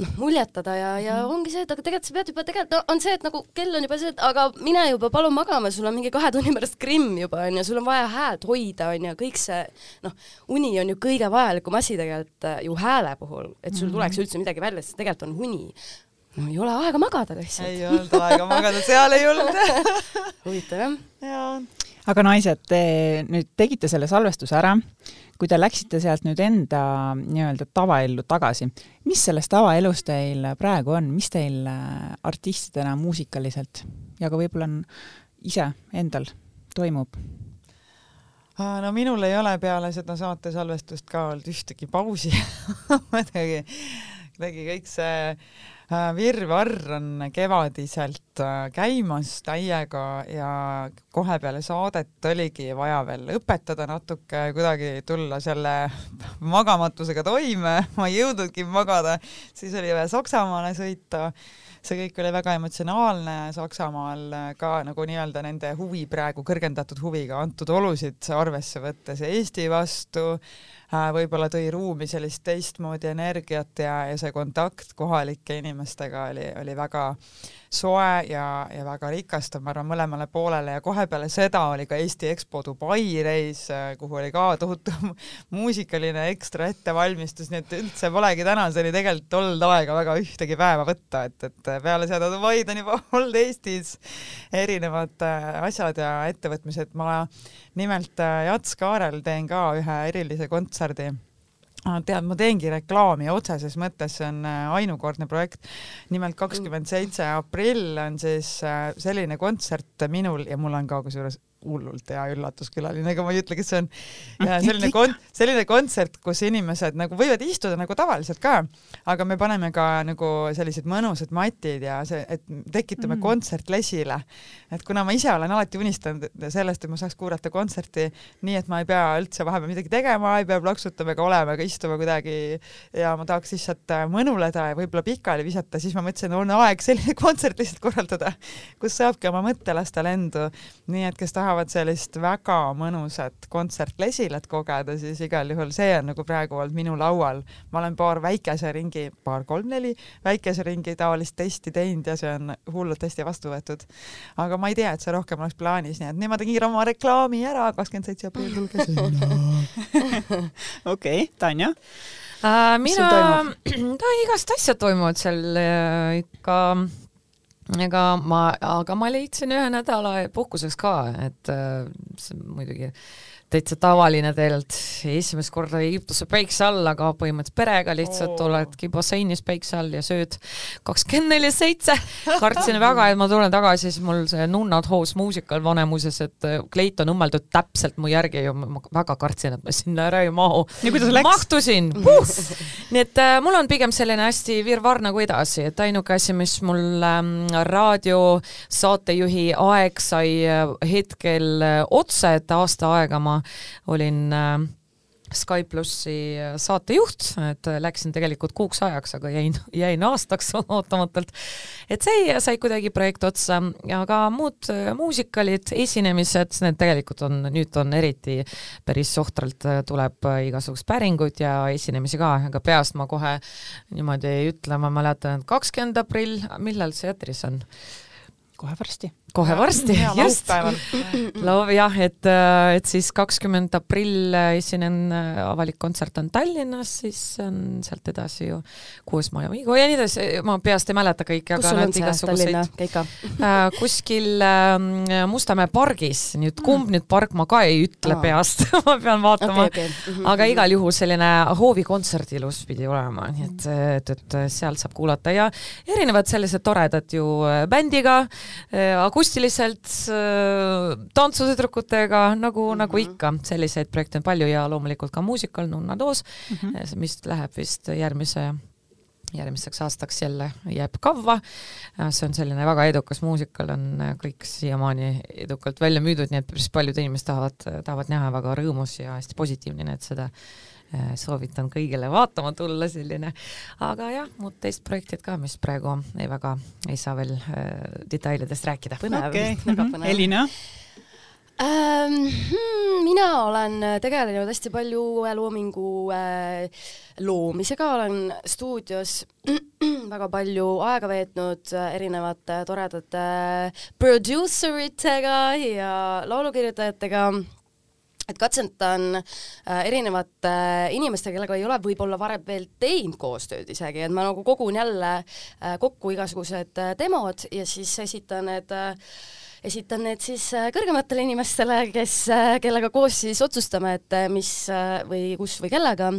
noh, muljetada ja, ja mm. ongi see, et aga tegelikult sa pead juba tegelikult no,, on see, et nagu kell on juba see, et aga mine juba palun magama, sul on mingi kahe tunni pärast krimm juba onju, sul on vaja häält hoida onju, kõik see noh, uni on ju kõige vajalikum asi tegelikult äh, ju hääle puhul, et sul mm. tuleks üldse midagi välja, sest tegelikult on uni. no ei ole aega magada lihtsalt.
ei olnud aega magada, seal ei olnud *laughs*
huvitav jah.
jaa.
Aga naised, te nüüd tegite selle salvestuse ära. Kui te läksite sealt nüüd enda nii-öelda tavaellu tagasi, mis selles tavaelus teil praegu on, mis teil äh, artistidena muusikaliselt ja ka võib-olla on ise endal toimub?
no minul ei ole peale seda saate salvestust ka olnud ühtegi pausi. *laughs* Kuidagi, kuidagi kõik see virvarr on kevadiselt äh, käimas täiega ja kohe peale saadet oligi vaja veel õpetada natuke, kuidagi tulla selle *laughs* magamatusega toime, *laughs* ma ei jõudnudki magada, siis oli vaja Saksamaale sõita, see kõik oli väga emotsionaalne, Saksamaal ka nagu nii-öelda nende huvi praegu, kõrgendatud huviga antud olusid arvesse võttes Eesti vastu, Äh, võib-olla tõi ruumi sellist teistmoodi energiat ja, ja see kontakt kohalike inimestega oli, oli väga soe ja, ja väga rikastav, ma arvan, mõlemale poolele. Ja kohe peale seda oli ka Eesti Expo Dubai reis, äh, kuhu oli ka tohutu *laughs* muusikaline ekstra ettevalmistus, nii et üldse polegi tänaseni tegelikult olnud aega väga ühtegi päeva võtta, et, et peale seda Dubaid on juba *laughs* olnud Eestis erinevad äh, asjad ja ettevõtmised, ma nimelt Jats Kaarel teen ka ühe erilise kontserdi Ah, tead, ma teengi reklaami otseses mõttes, see on äh, ainukordne projekt. nimelt kakskümmend seitse aprill on siis äh, selline kontsert minul ja mul on ka kusjuures hullult hea üllatuskülaline, ega ma ei ütle, kes see on. selline kon-, selline kontsert, kus inimesed nagu võivad istuda nagu tavaliselt ka, aga me paneme ka nagu sellised mõnusad matid ja see, et tekitame mm. kontsertlesile. et kuna ma ise olen alati unistanud sellest, et ma saaks kuulata kontserti nii, et ma ei pea üldse vahepeal midagi tegema, ei pea plaksutama ega olema ega istuma kuidagi ja ma tahaks lihtsalt äh, mõnuleda ja võib-olla pikali visata, siis ma mõtlesin, on aeg selline *laughs* kontsert lihtsalt korraldada, kus saabki oma mõtte lasta lendu. nii et kes tahavad tahavad sellist väga mõnusat kontsertlesilat kogeda, siis igal juhul see on nagu praegu olnud minu laual. ma olen paar väikese ringi, paar, kolm-neli väikese ringi taolist testi teinud ja see on hullult hästi vastu võetud. aga ma ei tea, et see rohkem oleks plaanis, nii et nüüd ma tegin oma reklaami ära, kakskümmend seitse aprill, tulge
sinna. *laughs* okei, Tanja
uh,? mina, *clears throat* ka igast asjad toimuvad seal uh, ikka ega ma, aga ma leidsin ühe nädala puhkuseks ka, et äh, see muidugi täitsa tavaline tegelikult, esimest korda Egiptuse päikse all, aga põhimõtteliselt perega lihtsalt oh. oledki basseinis päikse all ja sööd kakskümmend neli seitse. kartsin väga, et ma tulen tagasi, siis mul see Nunnad House muusikal Vanemuises, et äh, kleit on õmmeldud täpselt mu järgi ja ma väga kartsin, et ma sinna ära ei mahu. mahtusin uh!. nii et äh, mul on pigem selline hästi virvarr nagu edasi, et ainuke asi, mis mul ähm, raadiosaatejuhi aeg sai äh, hetkel äh, otsa, et aasta aega ma olin äh, Sky plussi äh, saatejuht, et äh, läksin tegelikult kuuks ajaks, aga jäin, *laughs* jäin aastaks *laughs* ootamatult. et see sai kuidagi projekt otsa, aga muud muusikalid, esinemised, need tegelikult on, nüüd on eriti päris ohtralt tuleb igasuguseid päringuid ja esinemisi ka, aga peast ma kohe niimoodi ei ütle, ma mäletan, et kakskümmend aprill, millal see eetris on?
kohe varsti
kohe varsti, *laughs* just. Love jah, et, äh, et siis kakskümmend aprill esinen, äh, avalik kontsert on Tallinnas, siis on sealt edasi ju Kuusmaa ja Viigo ja nii edasi, ma peast ei mäleta kõiki, aga
need igasuguseid
äh, kuskil äh, Mustamäe pargis, nüüd kumb mm. nüüd park, ma ka ei ütle Aa. peast *laughs* ma pean vaatama okay,, okay. mm -hmm. aga igal juhul selline hoovikontsert ilus pidi olema, nii et, et, et sealt saab kuulata ja erinevad sellised toredad ju bändiga äh, akustiliselt tantsutüdrukutega nagu mm, -hmm. nagu ikka, selliseid projekte on palju ja loomulikult ka muusikal Nunna Doos mm, -hmm. mis läheb vist järgmise järgmiseks aastaks jälle jääb kavva. see on selline väga edukas muusikal, on kõik siiamaani edukalt välja müüdud, nii et päris paljud inimesed tahavad, tahavad näha, väga rõõmus ja hästi positiivne, nii et seda äh, soovitan kõigile vaatama tulla, selline. aga jah, muud teist projektid ka, mis praegu ei väga, ei saa veel äh, detailidest rääkida.
põnev okay., väga põnev. Elina?
ähm,? Hmm, mina olen tegelenud hästi palju uue loomingu äh, loomisega, olen stuudios *clears throat* väga palju aega veetnud äh, erinevate toredate producer itega ja laulukirjutajatega et katsetan äh, erinevate inimestega, kellega ei ole võib-olla varem veel teinud koostööd isegi, et ma nagu kogun jälle äh, kokku igasugused äh, demod ja siis esitan need äh, esitan need siis äh, kõrgematele inimestele, kes, äh, kellega koos siis otsustame, et äh, mis või kus või kellega.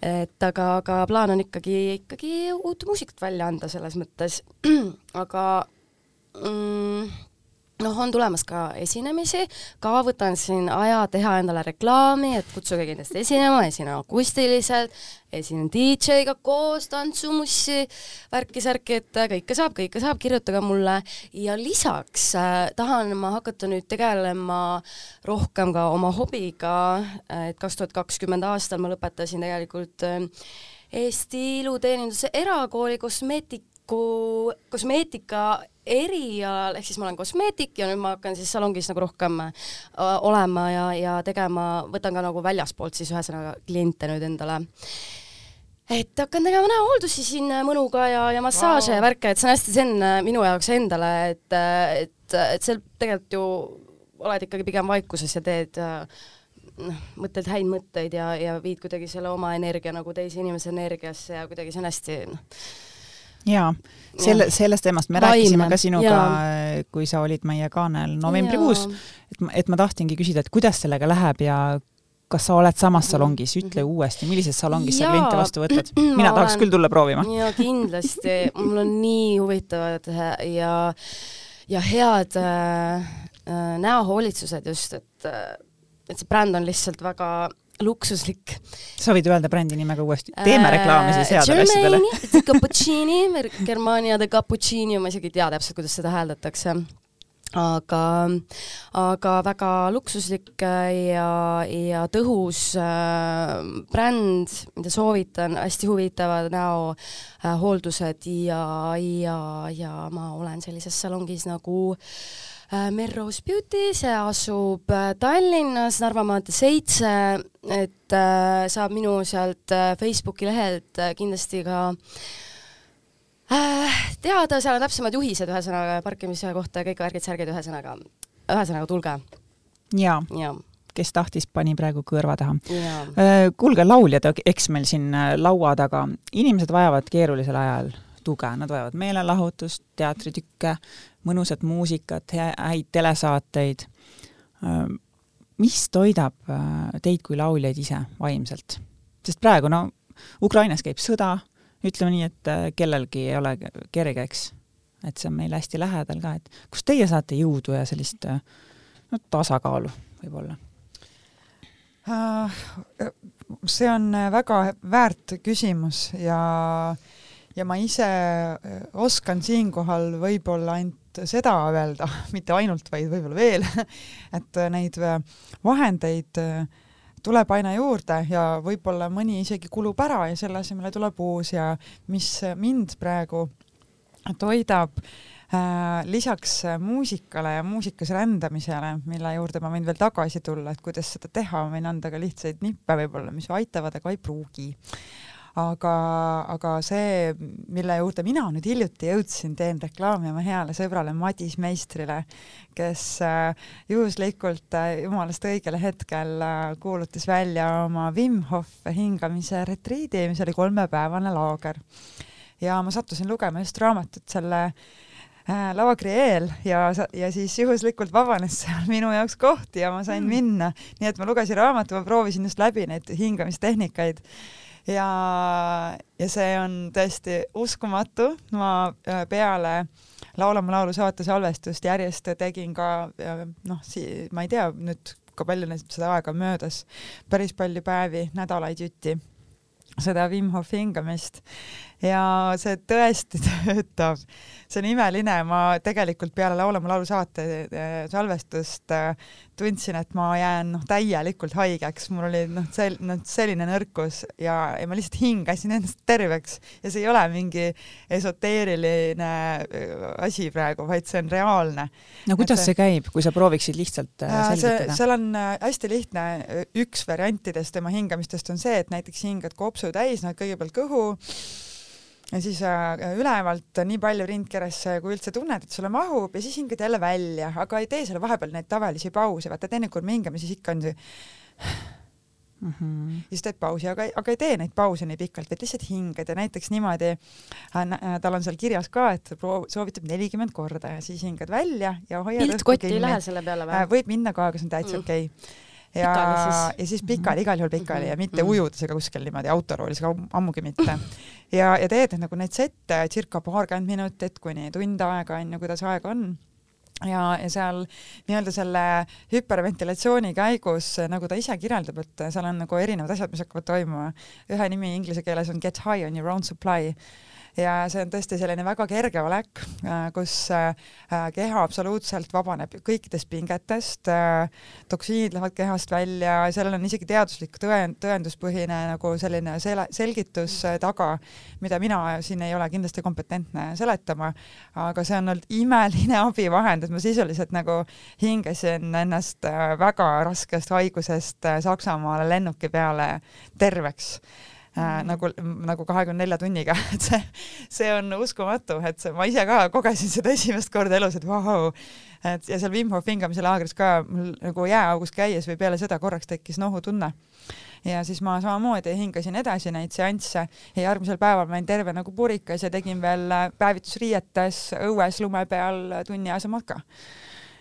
et aga, aga plaan on ikkagi, ikkagi uut muusikat välja anda selles mõttes, *clears throat* aga mm, noh, on tulemas ka esinemisi, ka võtan siin aja teha endale reklaami, et kutsuge kindlasti esinema, esinen akustiliselt, esinen DJ-ga koos, tantsumussi, värki-särki, et kõike saab, kõike saab, kirjutage mulle. Ja lisaks äh, tahan ma hakata nüüd tegelema rohkem ka oma hobiga, et kaks tuhat kakskümmend aastal ma lõpetasin tegelikult äh, Eesti Iluteeninduse Erakooli kosmeetiku, kosmeetika erialal, ehk siis ma olen kosmeetik ja nüüd ma hakkan siis salongis nagu rohkem äh, olema ja, ja tegema, võtan ka nagu väljaspoolt siis ühesõnaga kliente nüüd endale et hakkan tegema näohooldusi siin mõnuga ja, ja massaaže wow. ja värke, et see on hästi zen minu jaoks endale, et, et, et seal tegelikult ju oled ikkagi pigem vaikuses ja teed noh, mõtled häid mõtteid ja, ja viid kuidagi selle oma energia nagu teise inimese energiasse ja kuidagi see on hästi noh,
jaa, selle, sellest teemast me Vaimne. rääkisime ka sinuga, kui sa olid meie kaanel novembrikuus, et ma, et ma tahtsingi küsida, et kuidas sellega läheb ja kas sa oled samas salongis, ütle uuesti, millises salongis ja, sa kliente vastu *clears throat* võtad? mina tahaks olen, küll tulla proovima.
jaa, kindlasti, mul on nii huvitavad ja, ja head äh, äh näohoolitsused just, et, äh, et see bränd on lihtsalt väga luksuslik.
sa võid öelda brändi nime ka uuesti, teeme äh, reklaami siis headele asjadele.
Cappuccini, Germania The Cappuccini, ma isegi ei tea täpselt, kuidas seda hääldatakse aga, aga väga luksuslik ja, ja tõhus äh, bränd, mida soovitan, hästi huvitavad näohooldused äh, ja, ja, ja ma olen sellises salongis nagu äh, Äh, Merrose Beauty, see asub äh, Tallinnas, Narva maantee seitse, et äh, saab minu sealt Facebooki lehelt kindlasti ka teada, seal on täpsemad juhised ühesõnaga parkimise kohta ja kõik värgid-särgid ühesõnaga, ühesõnaga tulge.
jaa ja. kes tahtis, pani praegu kõrva taha. kuulge, lauljad, eks meil siin laua taga, inimesed vajavad keerulisel ajal tuge, nad vajavad meelelahutust, teatritükke, mõnusat muusikat, häid telesaateid. mis toidab äh, teid kui lauljaid ise vaimselt? sest praegu no Ukrainas käib sõda, ütleme nii, et äh, kellelgi ei ole kerge, eks. et see on meile hästi lähedal ka, et kust teie saate jõudu ja sellist äh, no tasakaalu võib-olla?
see on väga väärt küsimus ja ja ma ise oskan siinkohal võib-olla ainult seda öelda, *laughs* mitte ainult, vaid võib-olla veel, *laughs* et neid vahendeid tuleb aina juurde ja võib-olla mõni isegi kulub ära ja selle asemele tuleb uus ja mis mind praegu toidab äh, lisaks muusikale ja muusikas rändamisele, mille juurde ma võin veel tagasi tulla, et kuidas seda teha, ma võin anda ka lihtsaid nippe võib-olla, mis aitavad, aga ei pruugi aga, aga see, mille juurde mina nüüd hiljuti jõudsin, teen reklaami oma heale sõbrale Madis Meistrile, kes äh, juhuslikult äh, jumalast õigel hetkel äh, kuulutas välja oma Wim Hof hingamise retriidi, mis oli kolmepäevane laager. ja ma sattusin lugema just raamatut selle laagri eel ja, ja siis juhuslikult vabanes seal minu jaoks koht ja ma sain mm. minna, nii et ma lugesin raamatu, ma proovisin just läbi neid hingamistehnikaid ja, ja see on tõesti uskumatu, ma äh, peale Laula mu laulu saate salvestust järjest tegin ka noh, ma ei tea nüüd, kui palju seda aega möödas, päris palju päevi, nädalaid jutti. Seda Wim Hofi hingamist ja see tõesti *laughs* töötab. see on imeline, ma tegelikult peale Laula mu laulu saate äh, salvestust äh, tundsin, et ma jään noh, täielikult haigeks, mul oli noh, sel-, noh selline nõrkus ja, ja ma lihtsalt hingasin ennast terveks ja see ei ole mingi esoteeriline äh, asi praegu, vaid see on reaalne.
no kuidas et, see käib, kui sa prooviksid lihtsalt selgitada?
seal on hästi lihtne, üks variantidest tema hingamistest on see, et näiteks hingad kopsu täis, noh kõigepealt kõhu ja siis äh, ülevalt nii palju rindkeresse, kui üldse tunned, et sulle mahub ja siis hingad jälle välja, aga ei tee selle vahepeal neid tavalisi pause, vaata teinekord me hingame, siis ikka on see *sighs* mm -hmm. ja siis teed pausi, aga, aga ei tee neid pause nii pikalt, vaid lihtsalt hingad ja näiteks niimoodi äh,, äh tal on seal kirjas ka, et soovitab nelikümmend korda ja siis hingad välja ja hoiad
pilt kotti ei lähe selle peale või äh,?
võib minna ka, aga see on täitsa mm. okei okay ja, ja siis pikali, igal juhul pikali ja mitte mm -hmm. ujudes ega kuskil niimoodi autoroolis, ammugi mitte. ja, ja teed nagu neid sette circa paarkümmend minutit kuni tund aega, on ju, kuidas aega on ja, ja seal nii-öelda selle hüperventilatsiooni käigus, nagu ta ise kirjeldab, et seal on nagu erinevad asjad, mis hakkavad toimuma. ühe nimi inglise keeles on get high on your own supply ja see on tõesti selline väga kerge olek, äh, kus äh, keha absoluutselt vabaneb kõikidest pingetest, äh, toksiinid lähevad kehast välja, sellel on isegi teaduslik tõend, tõenduspõhine nagu selline sele, selgitus taga, mida mina siin ei ole kindlasti kompetentne seletama, aga see on olnud imeline *laughs* abivahend, et ma sisuliselt nagu hingasin ennast väga raskest haigusest Saksamaale lennuki peale terveks äh, nagu, nagu kahekümne nelja tunniga, *laughs* et see, see on uskumatu, et see, ma ise ka kogesin seda esimest korda elus, et vau. Wow., et ja seal Wim Hof hingamise laagris ka mul nagu jääaugus käies või peale seda korraks tekkis nohutunne. Ja siis ma samamoodi hingasin edasi neid seansse ja järgmisel päeval ma olin terve nagu purikas ja tegin veel päevitusriietes õues lume peal tunni aja matka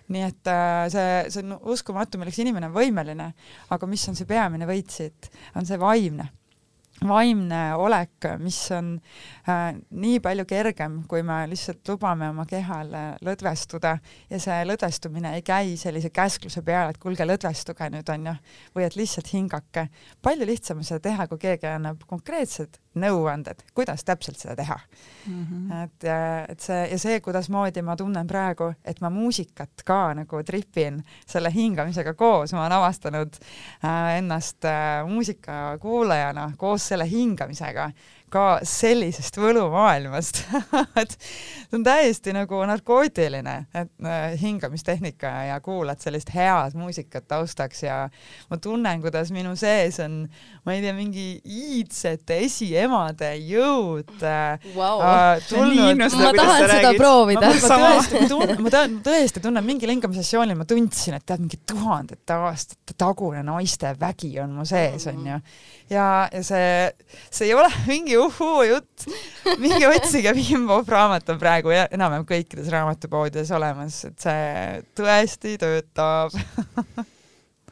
nii et äh, see, see on uskumatu, milleks inimene on võimeline, aga mis on see peamine võit siit, on see vaimne vaimne olek, mis on äh, nii palju kergem, kui me lihtsalt lubame oma kehal lõdvestuda ja see lõdvestumine ei käi sellise käskluse peale, et kuulge, lõdvestuge nüüd onju, või et lihtsalt hingake. palju lihtsam on seda teha, kui keegi annab konkreetsed nõuanded, kuidas täpselt seda teha mm. -hmm. et, et see ja see, kuidasmoodi ma tunnen praegu, et ma muusikat ka nagu tripin selle hingamisega koos, ma olen avastanud äh, ennast äh, muusikakuulajana koos selle hingamisega ka sellisest võlumaailmast *laughs* et see on täiesti nagu narkootiline, et äh, hingamistehnika ja kuulad sellist head muusikat taustaks ja ma tunnen, kuidas minu sees on, ma ei tea, mingi iidsete esiemade jõud
wow. äh, tulnud. ma tahan seda räägid. proovida.
ma ma tõesti, tunnen mingil hingamissessioonil, ma tundsin, et tead, mingi tuhandete aastate tagune naiste vägi on mu sees, onju. ja, ja see, see ei ole *laughs* mingi uhuu jutt. minge otsige Wim Hof raamat on praegu enam-vähem kõikides raamatupoodides olemas, et see tõesti töötab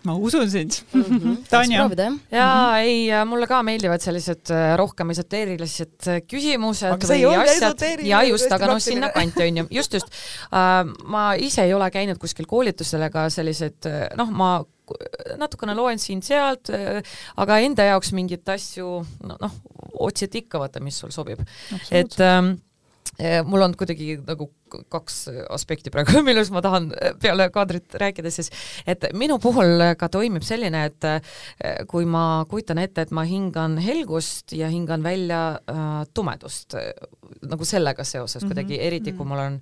ma usun sind mm. -hmm. *laughs* Tanja?
jaa, ei, mulle ka meeldivad sellised äh, rohkem esoteerilised äh, küsimused või asjad ja just, aga noh, sinnakanti on ju, just, just uh,. ma ise ei ole käinud kuskil koolitusel ega sellised, noh, ma natukene loen siin-sealt, aga enda jaoks mingeid asju noh, otsid ikka vaata, mis sul sobib. et ähm, mul on kuidagi nagu kaks aspekti praegu, *laughs* millest ma tahan peale kaadrit rääkida siis, et minu puhul ka toimib selline, et kui ma kujutan ette, et ma hingan helgust ja hingan välja äh, tumedust, nagu sellega seoses mm -hmm. kuidagi, eriti kui mhm. mul on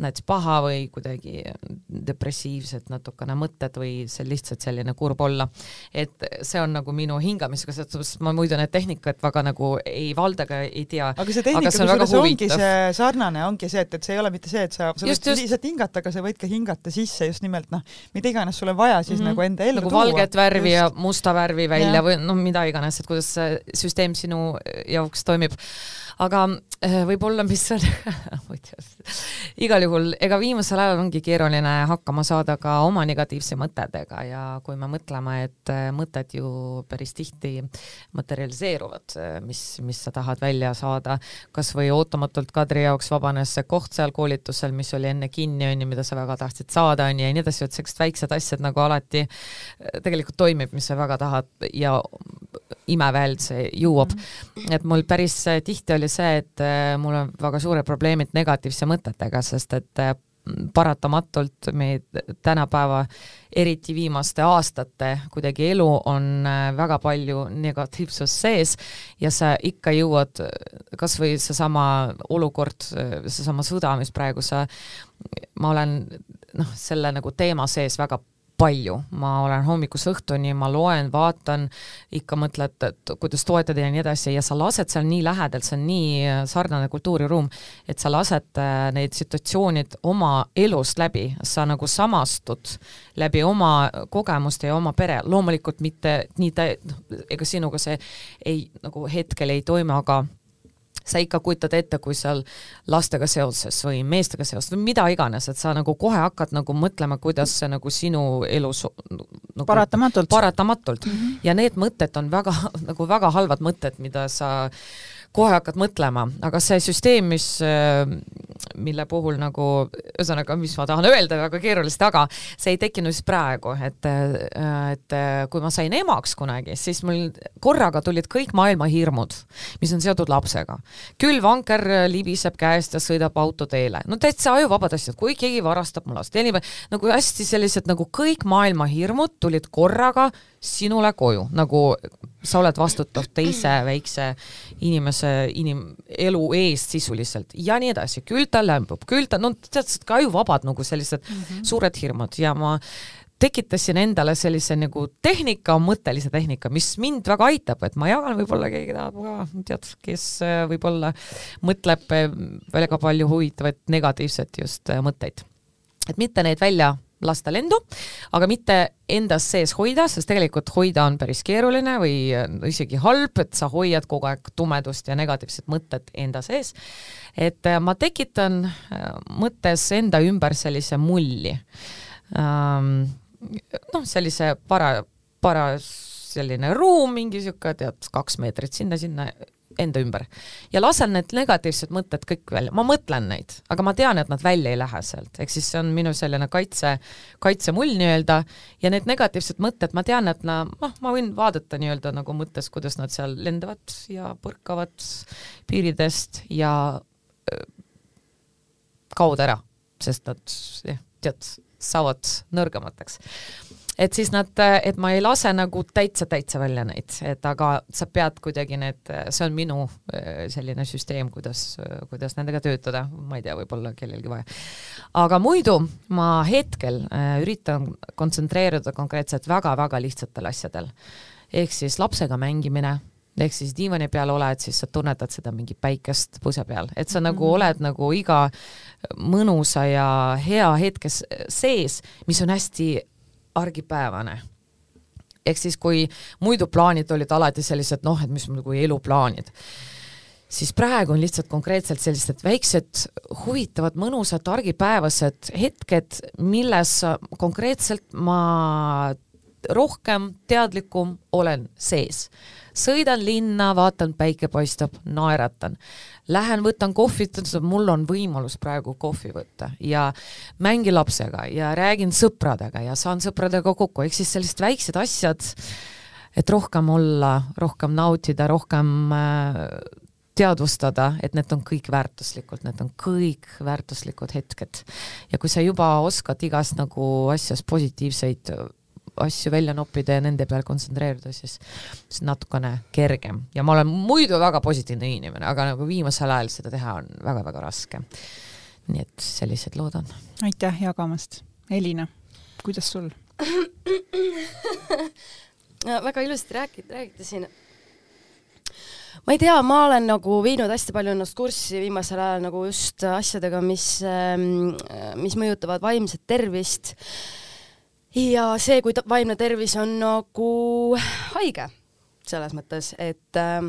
näiteks paha või kuidagi depressiivsed natukene mõtted või see lihtsalt selline kurb olla. et see on nagu minu hingamisega, suhtes ma muidu need tehnikat väga nagu ei valda ega ei tea.
aga see tehnika kusjuures ongi see sarnane, ongi see, et, et see ei ole mitte mitte see, et sa, sa just, võid just. lihtsalt hingata, aga sa võid ka hingata sisse just nimelt noh, mida iganes sul on vaja siis mm -hmm. nagu enda ellu
nagu tuua. valget värvi just. ja musta värvi välja ja. või noh, mida iganes, et kuidas see süsteem sinu jaoks toimib aga äh, võib-olla, mis on *laughs* igal juhul, ega viimasel ajal ongi keeruline hakkama saada ka oma negatiivse mõtetega ja kui me mõtleme, et äh, mõtted ju päris tihti materialiseeruvad, äh, mis, mis sa tahad välja saada, kas või ootamatult Kadri jaoks vabanes see koht seal koolitusel, mis oli enne kinni, on ju, mida sa väga tahtsid saada, on ju, ja nii edasi, et sellised väiksed asjad nagu alati tegelikult toimib, mis sa väga tahad ja imeväeld see jõuab mm. -hmm. et mul päris tihti oli see, et äh, mul on väga suured probleemid negatiivse mõtetega, sest et äh, paratamatult meie tänapäeva, eriti viimaste aastate kuidagi elu on äh, väga palju negatiivsust sees ja sa ikka jõuad, kas või seesama olukord, seesama sõda, mis praegu sa, ma olen noh, selle nagu teema sees väga palju, ma olen hommikust õhtuni, ma loen, vaatan, ikka mõtled, et kuidas toetada ja nii edasi ja sa lased seal nii lähedalt, see on nii sarnane kultuuriruum, et sa lased äh, neid situatsioonid oma elust läbi, sa nagu samastud läbi oma kogemuste ja oma pere, loomulikult mitte nii tä-, noh, ega sinuga see ei, nagu hetkel ei toimu, aga sa ikka kujutad ette, kui seal lastega seoses või meestega seoses või mida iganes, et sa nagu kohe hakkad nagu mõtlema, kuidas see nagu sinu elus nagu
paratamatult,
paratamatult. Mm -hmm. ja need mõtted on väga *laughs* nagu väga halvad mõtted, mida sa kohe hakkad mõtlema, aga see süsteem, mis, äh, mille puhul nagu, ühesõnaga, mis ma tahan öelda väga keeruliselt, aga see ei tekkinud siis praegu, et, äh, et äh, kui ma sain emaks kunagi, siis mul korraga tulid kõik maailma hirmud, mis on seotud lapsega. külvvanker libiseb käest ja sõidab autoteele, no täitsa ajuvabad asjad, kui keegi varastab mu last, nagu hästi sellised nagu kõik maailma hirmud tulid korraga sinule koju, nagu sa oled vastutav teise väikse inimese inim-, elu eest sisuliselt ja nii edasi, küll ta lämbub, küll ta, no tead, ka ajuvabad nagu sellised mm -hmm. suured hirmud ja ma tekitasin endale sellise nagu tehnika, mõttelise tehnika, mis mind väga aitab, et ma jagan, võib-olla keegi tahab ka, tead, kes äh, võib-olla mõtleb äh, väga palju huvitavaid negatiivset just äh, mõtteid. et mitte neid välja lasta lendu, aga mitte endas sees hoida, sest tegelikult hoida on päris keeruline või isegi halb, et sa hoiad kogu aeg tumedust ja negatiivset mõtet enda sees. et äh, ma tekitan äh, mõttes enda ümber sellise mulli. Ähm, noh, sellise para, para selline ruum, mingi niisugune, tead, kaks meetrit sinna-sinna enda ümber. Ja lasen need negatiivsed mõtted kõik välja, ma mõtlen neid, aga ma tean, et nad välja ei lähe sealt, ehk siis see on minu selline kaitse, kaitsemull nii-öelda. Ja need negatiivsed mõtted, ma tean, et na-, noh, ma võin vaadata nii-öelda nagu mõttes, kuidas nad seal lendavad ja põrkavad piiridest ja kaovad ära, sest nad, tead, saavad nõrgemateks et siis nad, et ma ei lase nagu täitsa-täitsa välja neid, et aga sa pead kuidagi need, see on minu äh, selline süsteem, kuidas, kuidas nendega töötada, ma ei tea, võib-olla kellelgi vaja. aga muidu ma hetkel üritan kontsentreeruda konkreetselt väga-väga lihtsatel asjadel. ehk siis lapsega mängimine ehk siis diivani peal oled, siis sa tunnetad seda mingi päikest põse peal, et sa mm -hmm. nagu mhm. oled nagu iga mõnusa ja hea hetkes sees, mis on hästi argipäevane. ehk siis, kui muidu plaanid olid alati sellised noh, et mis nagu eluplaanid, siis praegu on lihtsalt konkreetselt sellised väiksed huvitavad, mõnusad argipäevased hetked, milles konkreetselt ma rohkem teadlikum olen sees sõidan linna, vaatan, päike paistab, naeratan. Lähen võtan kohvit, mul on võimalus praegu kohvi võtta ja mängin lapsega ja räägin sõpradega ja saan sõpradega kokku, ehk siis sellised väiksed asjad, et rohkem olla, rohkem nautida, rohkem äh, teadvustada, et need on kõik väärtuslikud, need on kõik väärtuslikud hetked. ja kui sa juba oskad igast nagu asjast positiivseid asju välja noppida ja nende peal kontsentreeruda, siis, siis natukene kergem ja ma olen muidu väga positiivne inimene, aga nagu viimasel ajal seda teha on väga-väga raske. nii et sellised lood on.
aitäh jagamast. Elina, kuidas sul *clears throat*
väga ilusti räägid, räägite siin ma ei tea, ma olen nagu viinud hästi palju ennast kurssi viimasel ajal nagu just asjadega, mis, ähm, mis mõjutavad vaimset tervist ja see, kui vaimne tervis on nagu haige, selles mõttes, et äh,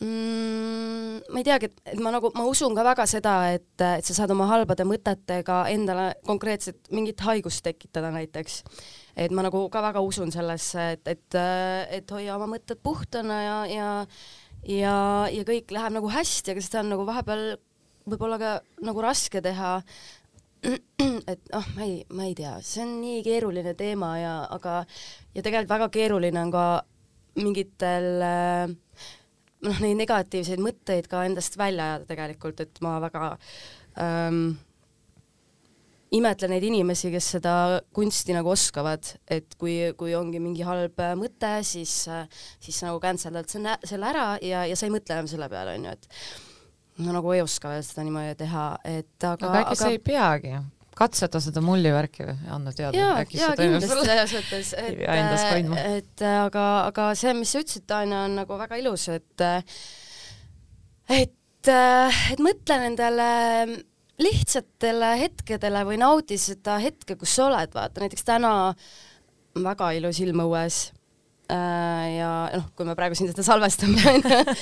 mm,? ma ei teagi, et, ma nagu, ma usun ka väga seda, et, et sa saad oma halbade mõtetega endale konkreetselt mingit haigust tekitada näiteks. et ma nagu ka väga usun sellesse, et, et, et hoia oma mõtted puhtana ja, ja ja, ja kõik läheb nagu hästi, aga seda on nagu vahepeal võib-olla ka nagu raske teha, *clears throat* et noh, ma ei, ma ei tea, see on nii keeruline teema ja, aga ja tegelikult väga keeruline on ka mingitel äh, noh, neid negatiivseid mõtteid ka endast välja ajada tegelikult, et ma väga ähm, imetlen neid inimesi, kes seda kunsti nagu oskavad, et kui, kui ongi mingi halb mõte, siis, siis sa nagu canceldad selle ära ja, ja sa ei mõtle enam selle peale, onju, et no nagu ei oska veel seda niimoodi teha, et aga
aga äkki aga... sa ei peagi. Katseta seda mullivärki või? Anna teada.
jaa, jaa kindlasti selles mõttes, *laughs* et, et, et aga, aga see, mis sa ütlesid, Tanja, on nagu väga ilus, et et, et mõtle nendele lihtsatele hetkedele või naudi seda hetke, kus sa oled, vaata. Näiteks täna väga ilus ilm õues. Äh, ja noh, kui me praegu siin seda salvestame, *laughs* onju,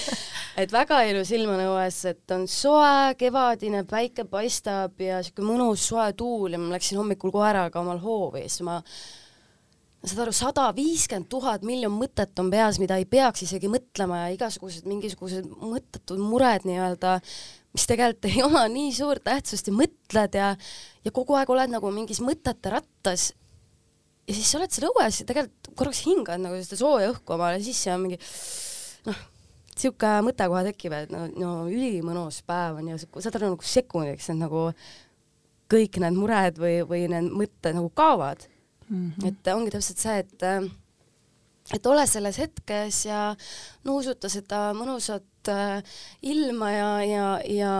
et väga ilus ilm on õues, et on soe, kevadine, päike paistab ja siuke mõnus soe tuul ja ma läksin hommikul koeraga omal hoovi siis ma saad aru, sada viiskümmend tuhat miljon mõtet on peas, mida ei peaks isegi mõtlema ja igasugused mingisugused mõttetud mured nii-öelda, mis tegelikult ei *laughs* oma nii suurt tähtsust ja mõtled ja ja kogu aeg oled nagu mingis mõtete rattas ja siis sa oled seal õues ja tegelikult korraks hingad nagu seda sooja õhku omale sisse ja mingi noh, sihuke mõte kohe tekib, et no, no ülimõnus päev on ja saad aru nagu sekundiks need nagu kõik need mured või, või need mõtted nagu kaovad mm. -hmm. et ongi täpselt see, et et ole selles hetkes ja nuusuta seda mõnusat äh, ilma ja, ja, ja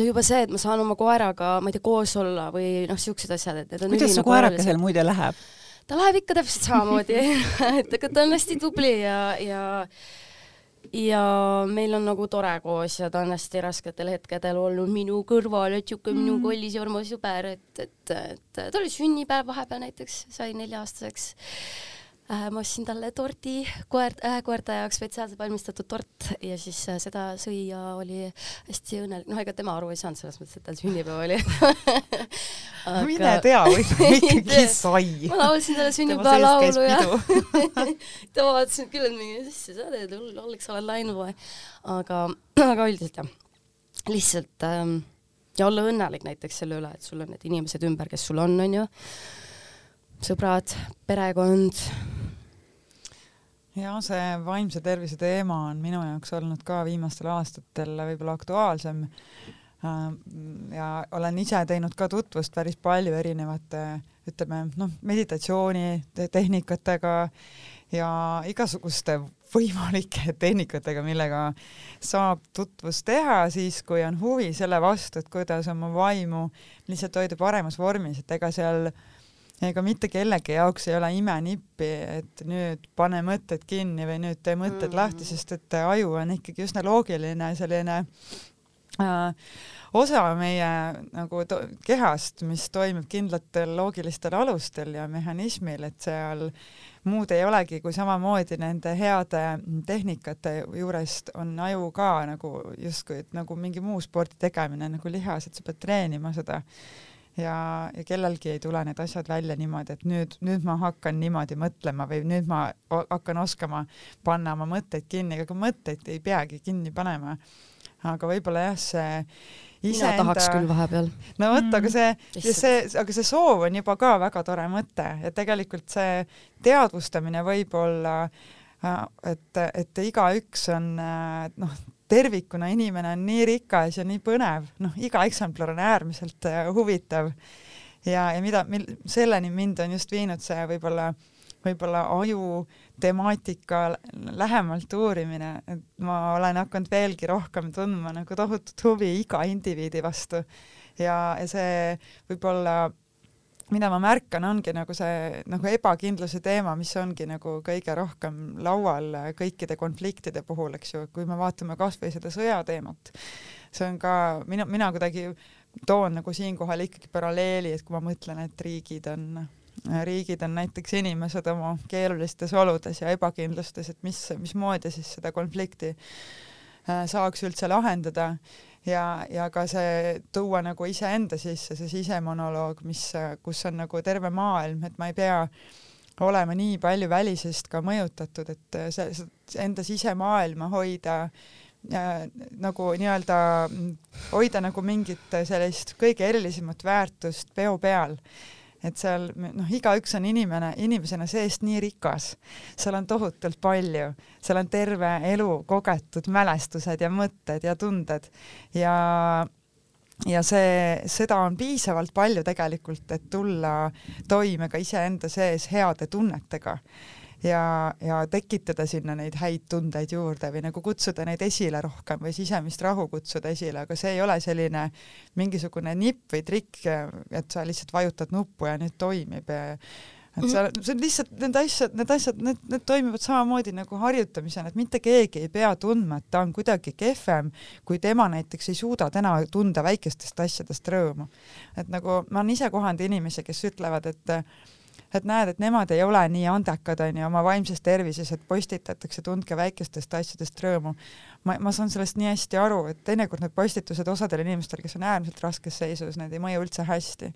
ja juba see, et ma saan oma koeraga, ma ei tea, koos olla või noh, siuksed asjad, et need
on kuidas su koerake seal muide läheb?
ta läheb ikka täpselt samamoodi *laughs* et ega ta on hästi tubli ja, ja ja meil on nagu tore koos ja ta on hästi rasketel hetkedel olnud minu kõrval, et siuke mm. minu kallis ja armas sõber, et, et, et ta oli sünnipäev vahepeal näiteks, sai nelja-aastaseks ma ostsin talle tordi, koer äh,, koerte jaoks spetsiaalselt valmistatud tort ja siis äh, seda sõi ja oli hästi õnnelik, noh, ega tema aru ei saanud selles mõttes, et tal sünnipäev oli *laughs*
Aga... mine tea, võib-olla *laughs* ikkagi sai.
ma laulsin talle sünnipäevalaulu ja *laughs* tema vaatas küll, et mingi, mis sa teed, hulleks oled läinud või. aga, *clears throat* aga üldiselt jah, lihtsalt ähm, ja olla õnnelik näiteks selle üle, et sul on need inimesed ümber, kes sul on, onju sõbrad, perekond.
Ja see vaimse tervise teema on minu jaoks olnud ka viimastel aastatel võib-olla aktuaalsem. Äh, ja olen ise teinud ka tutvust päris palju erinevate, ütleme noh, meditatsioonitehnikatega ja igasuguste võimalike *laughs* tehnikatega, millega saab tutvust teha siis, kui on huvi selle vastu, et kuidas oma vaimu lihtsalt hoida paremas vormis, et ega seal äh, ega mitte kellegi jaoks ei ole imenippi, et nüüd pane mõtted kinni või nüüd tee mõtted mm -hmm. lahti, sest et aju on ikkagi üsna loogiline selline äh, osa meie nagu kehast, mis toimib kindlatel loogilistel alustel ja mehhanismil, et seal muud ei olegi kui samamoodi nende heade tehnikate juurest on aju ka nagu justkui nagu mingi muu spordi tegemine nagu lihas, et sa pead treenima seda ja, ja kellelgi ei tule need asjad välja niimoodi, et nüüd, nüüd ma hakkan niimoodi mõtlema või nüüd ma hakkan oskama panna oma mõtteid kinni, aga mõtteid ei peagi kinni panema. aga võib-olla jah, see
iseenda... mina tahaks küll vahepeal.
no vot, aga see mm., see, aga see soov on juba ka väga tore mõte ja tegelikult see teadvustamine võib olla äh, et, et igaüks on äh, noh, tervikuna inimene on nii rikas ja nii põnev, noh, iga eksemplar on äärmiselt äh, huvitav. Ja, ja mida, mil-, selleni mind on just viinud see võib-olla, võib-olla aju temaatika lähemalt uurimine, et ma olen hakanud veelgi rohkem tundma nagu tohutut huvi iga indiviidi vastu. Ja, ja see võib-olla mida ma märkan, ongi nagu see nagu ebakindluse teema, mis ongi nagu kõige rohkem laual kõikide konfliktide puhul, eks ju, kui me vaatame kasvõi seda sõjateemat, see on ka mina, mina kuidagi toon nagu siinkohal ikkagi paralleeli, et kui ma mõtlen, et riigid on riigid on näiteks inimesed oma keerulistes oludes ja ebakindlustes, et mis, mismoodi siis seda konflikti äh, saaks üldse lahendada ja, ja ka see tuua nagu iseenda sisse, see sisemonoloog, mis, kus on nagu terve maailm, et ma ei pea olema nii palju välisest ka mõjutatud, et see, enda sisemaailma hoida äh, nagu nii-öelda, hoida nagu mingit sellist kõige erilisemat väärtust peo peal et seal noh, igaüks on inimene, inimesena seest nii rikas, seal on tohutult palju, seal on terve elu kogetud mälestused ja mõtted ja tunded. ja ja see, seda on piisavalt palju tegelikult, et tulla toime ka iseenda sees heade tunnetega ja, ja tekitada sinna neid häid tundeid juurde või nagu kutsuda neid esile rohkem või sisemist rahu kutsuda esile, aga see ei ole selline mingisugune nipp või trikk, et sa lihtsalt vajutad nuppu ja nüüd toimib et sa, see on lihtsalt need asjad, need asjad, need, need toimivad samamoodi nagu harjutamisena, et mitte keegi ei pea tundma, et ta on kuidagi kehvem, kui tema näiteks ei suuda täna tunda väikestest asjadest rõõmu. et nagu ma olen ise kohanud inimesi, kes ütlevad, et et näed, et nemad ei ole nii andekad, onju, oma vaimses tervises, et postitatakse, tundke väikestest asjadest rõõmu. ma, ma saan sellest nii hästi aru, et teinekord need postitused osadel inimestel, kes on äärmiselt raskes seisus, need ei mõju üldse hästi.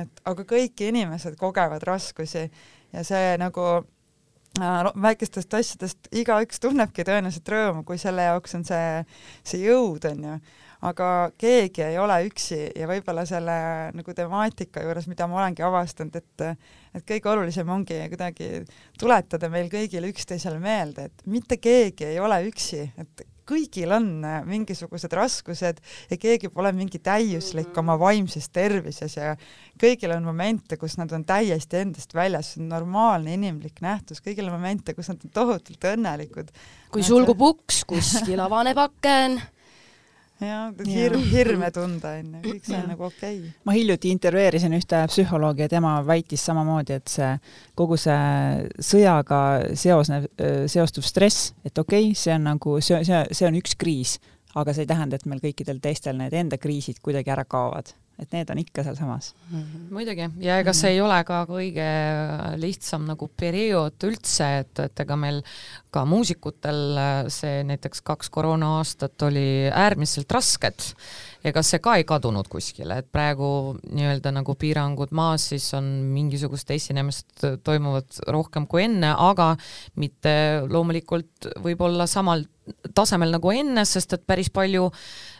et aga kõik inimesed kogevad raskusi ja see nagu äh, väikestest asjadest igaüks tunnebki tõenäoliselt rõõmu, kui selle jaoks on see, see jõud, onju aga keegi ei ole üksi ja võib-olla selle nagu temaatika juures, mida ma olengi avastanud, et et kõige olulisem ongi kuidagi tuletada meil kõigile üksteisele meelde, et mitte keegi ei ole üksi, et kõigil on mingisugused raskused ja keegi pole mingi täiuslik oma vaimses tervises ja kõigil on momente, kus nad on täiesti endast väljas, see on normaalne inimlik nähtus, kõigil on momente, kus nad on tohutult õnnelikud.
kui sulgub uks, kuskil avaneb aken *laughs*
jah, hirm, hirme tunda onju, kõik see on nagu okei. Okay..
ma hiljuti intervjueerisin ühte psühholoogi ja tema väitis samamoodi, et see kogu see sõjaga seosnev, seostuv stress, et okei okay,, see on nagu, see, see, see on üks kriis, aga see ei tähenda, et meil kõikidel teistel need enda kriisid kuidagi ära kaovad et need on ikka sealsamas
mm. -hmm. muidugi, ja ega see ei ole ka kõige lihtsam nagu periood üldse, et, et ega meil ka muusikutel see näiteks kaks koroona aastat oli äärmiselt rasked, ega see ka ei kadunud kuskile, et praegu nii-öelda nagu piirangud maas, siis on mingisugused esinemised toimuvad rohkem kui enne, aga mitte loomulikult võib-olla samal tasemel nagu enne, sest et päris palju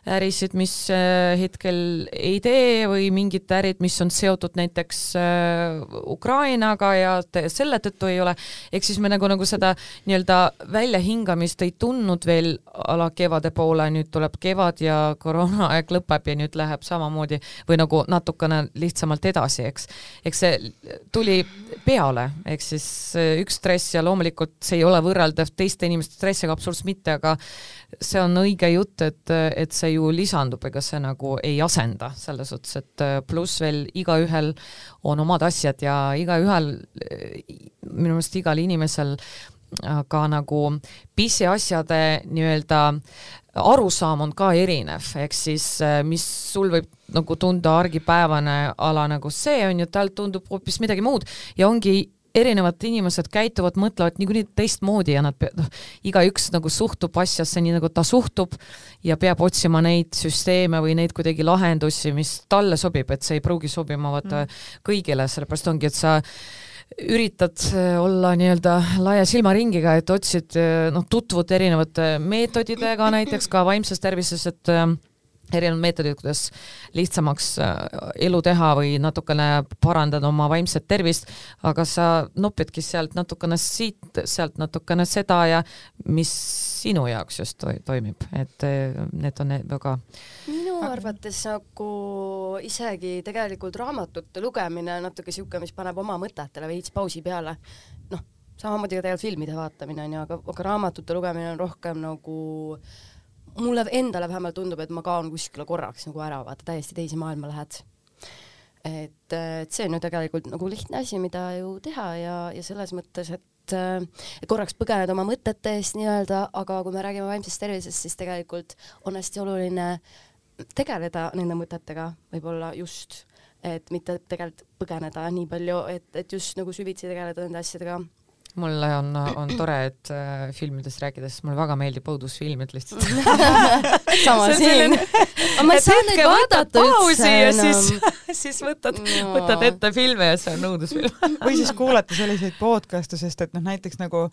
ärisid, mis äh, hetkel ei tee või mingid ärid, mis on seotud näiteks äh, Ukrainaga ja selle tõttu ei ole, ehk siis me nagu, nagu seda nii-öelda väljahingamist ei tundnud veel ala kevade poole, nüüd tuleb kevad ja koroonaaeg lõpeb ja nüüd läheb samamoodi või nagu natukene lihtsamalt edasi, eks. eks see tuli peale, ehk siis äh, üks stress ja loomulikult see ei ole võrreldav teiste inimeste stressiga absoluutselt mitte, aga see on õige jutt, et, et see ju lisandub, ega see nagu ei asenda, selles suhtes, et pluss veel igaühel on omad asjad ja igaühel, minu meelest igal inimesel ka nagu pisiasjade nii-öelda arusaam on ka erinev, ehk siis mis sul võib nagu tunda argipäevane ala nagu see on ju, tal tundub hoopis midagi muud ja ongi erinevad inimesed käituvad, mõtlevad niikuinii teistmoodi ja nad, noh, igaüks nagu suhtub asjasse nii, nagu ta suhtub ja peab otsima neid süsteeme või neid kuidagi lahendusi, mis talle sobib, et see ei pruugi sobima vaata mm. kõigile, sellepärast ongi, et sa üritad äh, olla nii-öelda laia silmaringiga, et otsid, äh, noh, tutvud erinevate meetoditega näiteks ka vaimses tervises, et äh, erinevad meetodid, kuidas lihtsamaks äh, elu teha või natukene parandada oma vaimset tervist, aga sa nopidki sealt natukene siit, sealt natukene seda ja mis sinu jaoks just to toimib, et äh, need on need väga
minu arvates nagu isegi tegelikult raamatute lugemine on natuke niisugune, mis paneb oma mõtetele veits pausi peale. noh, samamoodi ka tegelikult filmide vaatamine on ju, aga, aga raamatute lugemine on rohkem nagu äh, mulle endale vähemalt tundub, et ma kaon kuskile korraks nagu ära, vaata täiesti teise maailma lähed. et, et see on ju tegelikult nagu lihtne asi, mida ju teha ja, ja selles mõttes, et et korraks põgened oma mõtete eest nii-öelda, aga kui me räägime vaimsest tervisest, siis tegelikult on hästi oluline tegeleda nende mõtetega võib-olla just et mitte tegelikult põgeneda nii palju, et, et just nagu süvitsi tegeleda nende asjadega
mulle on, on tore, *clears throat* et äh, filmidest rääkides mulle väga meeldib õudusfilmid lihtsalt *laughs*
sama siin. aga ma ei saa neid vaadata üldse
enam. siis, *laughs* siis võtad no., võtad ette filme ja see on õudusfilm
või siis kuulata selliseid podcast'e, sest et noh, näiteks nagu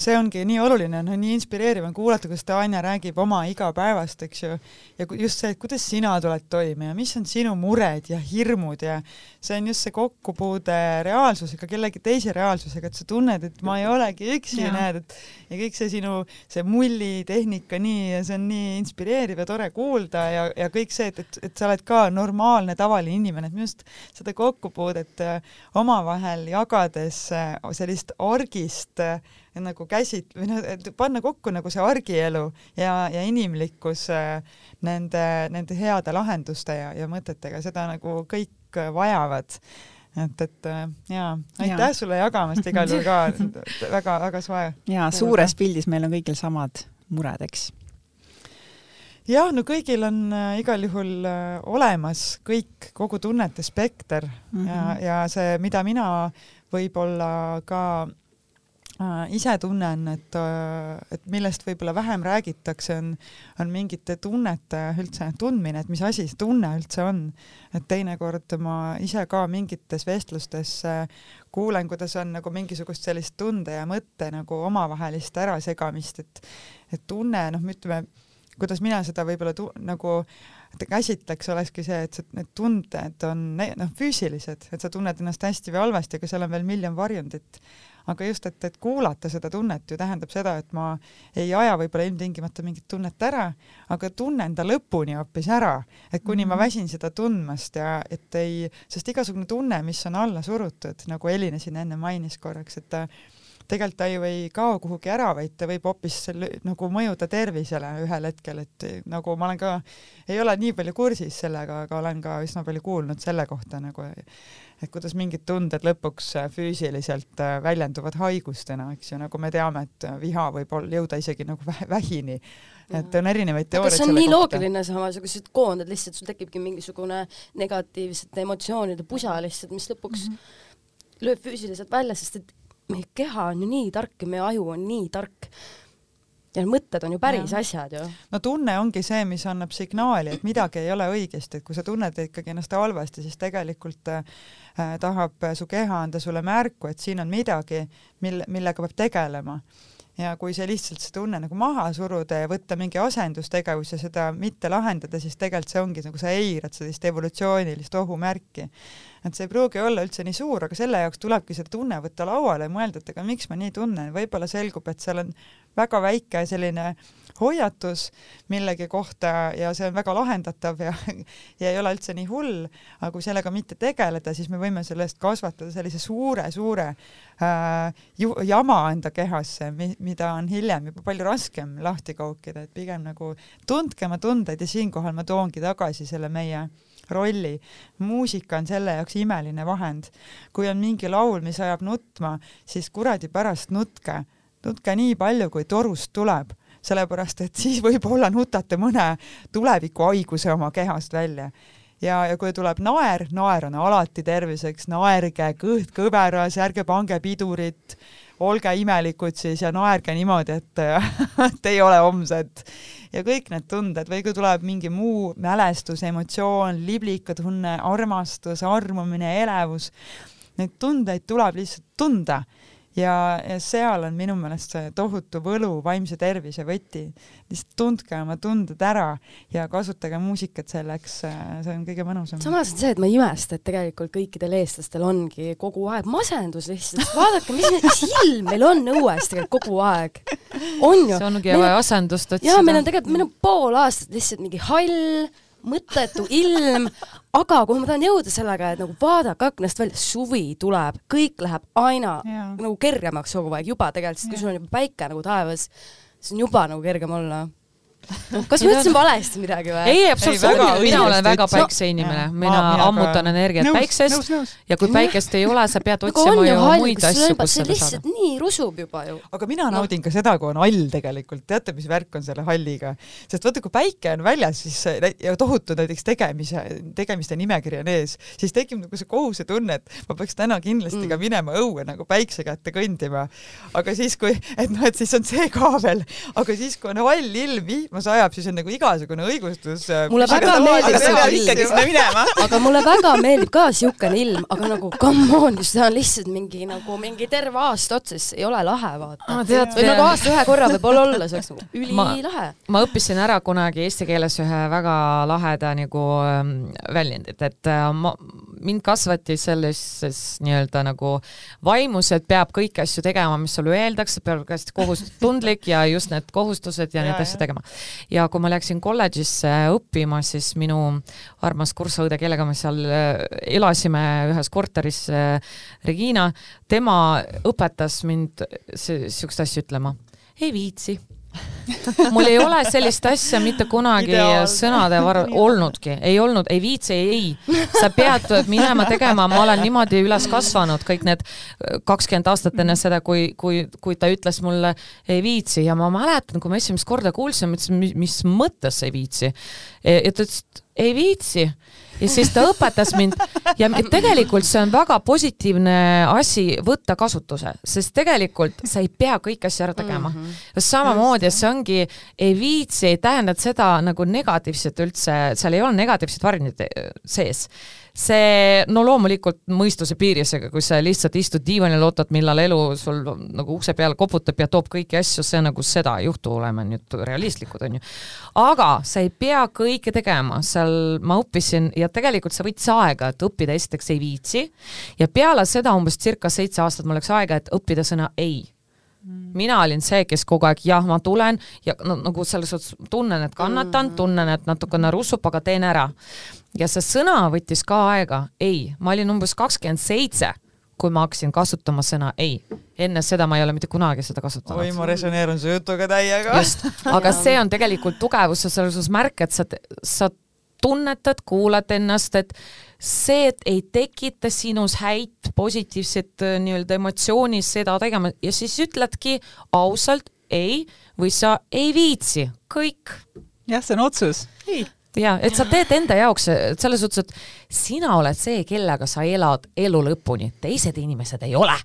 see ongi nii oluline, noh, nii inspireeriv on kuulata, kuidas Tanja räägib oma igapäevast, eks ju, ja just see, et kuidas sina tuled toime ja mis on sinu mured ja hirmud ja see on just see kokkupuude reaalsusega, kellegi teise reaalsusega, et sa tunned, et ma ei olegi üksi, näed, et ja kõik see sinu, see mullitehnika nii ja see on nii inspireeriv ja tore kuulda ja, ja kõik see, et, et, et sa oled ka normaalne, tavaline inimene, et minu arust seda kokkupuudet äh, omavahel jagades äh, sellist argist äh, nagu käsit- või noh, et panna kokku nagu see argielu ja, ja inimlikkus äh, nende, nende heade lahenduste ja, ja mõtetega, seda nagu kõik vajavad et, et äh, jaa, aitäh ja. sulle jagamast igal juhul ka, *laughs* väga-väga soe.
jaa, suures pildis meil on kõigil samad mured, eks?
jah, no kõigil on äh, igal juhul olemas kõik, kogu tunnete spekter mm -hmm. ja, mhm. ja see, mida mina võib-olla ka ise tunnen, et, äh, et millest võib-olla vähem räägitakse, on, on mingite tunnete üldse tundmine, et mis asi see tunne üldse on. et teinekord ma ise ka mingites vestlustes kuulen, kuidas on nagu mingisugust sellist tunde ja mõtte nagu omavahelist ärasegamist, et et tunne, noh, ütleme, kuidas mina seda võib-olla nagu käsitleks, olekski see, et need tunded on noh, füüsilised, et sa tunned ennast hästi või halvasti, aga seal on veel miljon varjundit aga just, et, et kuulata seda tunnet ju tähendab seda, et ma ei aja võib-olla ilmtingimata mingit tunnet ära, aga tunnen ta lõpuni hoopis ära, et kuni ma mhm. väsin seda tundmast ja et ei, sest igasugune tunne, mis on alla surutud, nagu Elina siin enne mainis korraks, et ta tegelikult ta ju ei kao kuhugi ära, vaid ta võib hoopis nagu mõjuda tervisele ühel hetkel, et nagu ma olen ka, ei ole nii palju kursis sellega, aga olen ka üsna palju kuulnud selle kohta nagu et kuidas mingid tunded lõpuks füüsiliselt äh, väljenduvad haigustena, eks ju, nagu me teame, et viha võib olla, jõuda isegi nagu vähini. et on erinevaid teooriaid
selle kohta. see on nii kohta. loogiline samas, kui sa koondad lihtsalt, sul tekibki mingisugune negatiivsete emotsioonide pusa lihtsalt, mis lõpuks mm -hmm. lööb füüsiliselt välja, sest et meie keha on ju nii tark ja meie aju on nii tark ja mõtted on ju päris ja. asjad ju.
no tunne ongi see, mis annab signaali, et midagi ei ole õigesti, et kui sa tunned ikkagi ennast halvasti, siis tegelikult äh, tahab su keha anda sulle märku, et siin on midagi, mille, millega peab tegelema ja kui see lihtsalt see tunne nagu maha suruda ja võtta mingi asendustegevus ja seda mitte lahendada, siis tegelikult see ongi nagu sa eirad sellist evolutsioonilist ohumärki. et see ei pruugi olla üldse nii suur, aga selle jaoks tulebki see tunne võtta lauale ja mõelda, et aga miks ma nii tunnen, võib-olla selgub, et seal on väga väike selline hoiatus millegi kohta ja see on väga lahendatav ja, *laughs* ja ei ole üldse nii hull, aga kui sellega mitte tegeleda, siis me võime sellest kasvatada sellise suure-suure äh, jama enda kehasse, mida on hiljem juba palju raskem lahti kookida, et pigem nagu tundke oma tundeid ja siinkohal ma toongi tagasi selle meie rolli. muusika on selle jaoks imeline vahend. kui on mingi laul, mis ajab nutma, siis kuradi pärast nutke nutke nii palju, kui torust tuleb, sellepärast et siis võib-olla nutate mõne tulevikuhaiguse oma kehast välja. ja, ja kui tuleb naer, naer on alati terviseks, naerge kõht kõveras, ärge pange pidurit, olge imelikud siis ja naerge niimoodi, et *laughs* ei ole homset. ja kõik need tunded või kui tuleb mingi muu mälestus, emotsioon, liblikatunne, armastus, armumine, elevus, neid tundeid tuleb lihtsalt tunda ja, ja seal on minu meelest see tohutu võlu vaimse tervise võti. lihtsalt tundke oma tunded ära ja kasutage muusikat selleks, see on kõige mõnusam.
samas on see, et ma ei imesta, et tegelikult kõikidel eestlastel ongi kogu aeg masendus lihtsalt, vaadake, mis, mis ilm meil on õues tegelikult kogu aeg. on ju.
see ongi vaja asendust otsida.
jaa, meil on tegelikult, meil on pool aastat lihtsalt mingi hall mõttetu ilm, aga kuhu ma tahan jõuda sellega, et nagu vaadake aknast välja, suvi tuleb, kõik läheb aina ja. nagu kergemaks kogu aeg. Juba tegelikult, sest kui sul on juba päike nagu taevas, siis on juba nagu kergem olla kas ma ütlesin valesti midagi või?
ei, absoluutselt, mina olen väga päikseinimene no,, mina ammutan energiat nõus, päiksest nõus, nõus. ja kui päikest ei ole, sa pead otsima ju muid asju, kus seda
saada. nii rusub juba ju.
aga mina no. naudin ka seda, kui on hall tegelikult, teate, mis värk on selle halliga? sest vaata, kui päike on väljas, siis ja tohutu näiteks tegemise, tegemiste nimekiri on ees, siis tekib nagu see kohusetunne, et ma peaks täna kindlasti mm. ka minema õue nagu päikse kätte kõndima. aga siis, kui, et noh, et siis on see ka veel, aga siis, kui on hall ilm, vihma sajab, siis on nagu igasugune õigustus.
Äh, mulle väga meeldib
see ilm. *laughs*
aga mulle väga meeldib ka siukene ilm, aga nagu come on, see on lihtsalt mingi nagu mingi terve aasta otsas, ei ole lahe vaata või nagu aasta ühe korra võib-olla olla, see oleks nagu *laughs* ülilahe.
ma õppisin ära kunagi eesti keeles ühe väga laheda nagu ähm, väljendit, et äh, ma, mind kasvati sellises nii-öelda nagu vaimus, et peab kõiki asju tegema, mis sulle öeldakse, peab hästi kohustundlik *laughs* ja just need kohustused ja, ja neid asju tegema. ja kui ma läksin kolledžisse õppima, siis minu armas kursaõde, kellega me seal äh, elasime ühes korteris, äh, Regina, tema õpetas mind niisuguseid asju ütlema. ei viitsi *laughs* mul ei ole sellist asja mitte kunagi sõnade var- *laughs* olnudki, ei olnud, ei viitsi, ei, sa pead minema tegema, ma olen niimoodi üles kasvanud kõik need kakskümmend aastat enne seda, kui, kui, kui ta ütles mulle ei viitsi. Ja ma mäletan, kui ma esimest korda kuulsin, ma ütlesin, mis mõttes ei viitsi. ja ta ütles, et ei viitsi ja siis ta õpetas mind ja *laughs* tegelikult see on väga positiivne asi võtta kasutuse, sest tegelikult sa ei pea kõiki asju ära tegema mm. -hmm. samamoodi, see ongi, ei viitsi, ei tähenda seda nagu negatiivset üldse, seal ei ole negatiivset varjundit sees see, no loomulikult mõistuse piiris, aga kui sa lihtsalt istud diivanil, ootad, millal elu sul nagu ukse peale koputab ja toob kõiki asju, see nagu seda ei juhtu, oleme nüüd realistlikud, on ju. aga sa ei pea kõike tegema, seal ma õppisin ja tegelikult see võttis aega, et õppida esiteks ei viitsi ja peale seda umbes circa seitse aastat mul läks aega, et õppida sõna ei. Mina olin see, kes kogu aeg jah, ma tulen ja no nagu selles suhtes tunnen, et kannatan mm, tunnen, et natukene russub, aga teen ära. ja see sõna võttis ka aega, ei, ma olin umbes kakskümmend seitse, kui ma hakkasin kasutama sõna ei. enne seda ma ei ole mitte kunagi seda kasutanud.
oi, ma resoneerun su jutuga täiega.
just, aga see on tegelikult tugevus ja selles suhtes märk, et sa, sa tunnetad, kuulad ennast, et see, et ei tekita sinus häid positiivset äh, nii-öelda emotsiooni seda tegema. Ja siis ütledki ausalt ei või sa ei viitsi, kõik.
jah, see on otsus.
ja et sa teed enda jaoks selles suhtes, et sina oled see, kellega sa elad elu lõpuni, teised inimesed ei ole.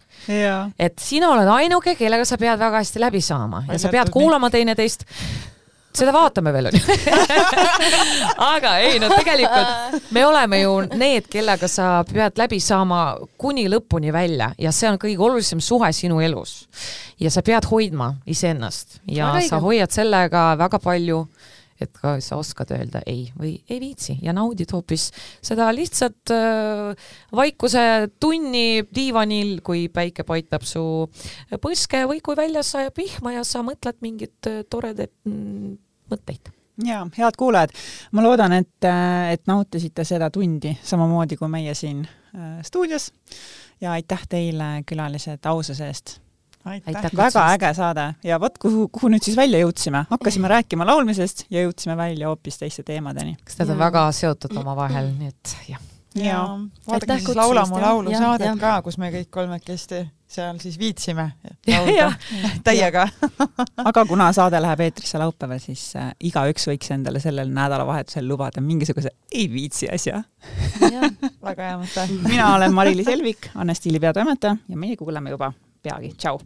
et sina oled ainuke, kellega sa pead väga hästi läbi saama. Ja sa pead kuulama teineteist seda vaatame veel onju *laughs* aga ei no tegelikult me oleme ju need, kellega sa pead läbi saama kuni lõpuni välja ja see on kõige olulisem suhe sinu elus. ja sa pead hoidma iseennast ja Väga sa hoiad sellega väga palju et ka sa oskad öelda ei või ei viitsi ja naudid hoopis seda lihtsat äh, vaikuse tunni diivanil, kui päike paitab su põske või kui väljas sajab vihma ja sa mõtled mingeid äh, toredaid mm, mõtteid.
Ja head kuulajad, ma loodan, et, et nautisite seda tundi samamoodi kui meie siin äh, stuudios. Ja aitäh teile, külalised, aususe eest. väga äge saade. Ja vot kuhu, kuhu nüüd siis välja jõudsime, hakkasime *laughs* rääkima laulmisest ja jõudsime välja hoopis teiste teemadeni.
kas need on väga seotud omavahel, nii et jah.
Ja, ja. vaadake siis Laula mu laulu saadet ka, kus me kõik kolmekesti seal siis viitsime *laughs* laulda. Täiega *laughs*
aga kuna saade läheb eetrisse laupäeval, siis äh, igaüks võiks endale sellel nädalavahetusel lubada mingisuguse ei viitsi asja. *laughs*
Väga hea mõte.
mina olen Mari-Liis Elvik, Anne Stiili peatoimetaja ja meie kuuleme juba. Peagi, tšau!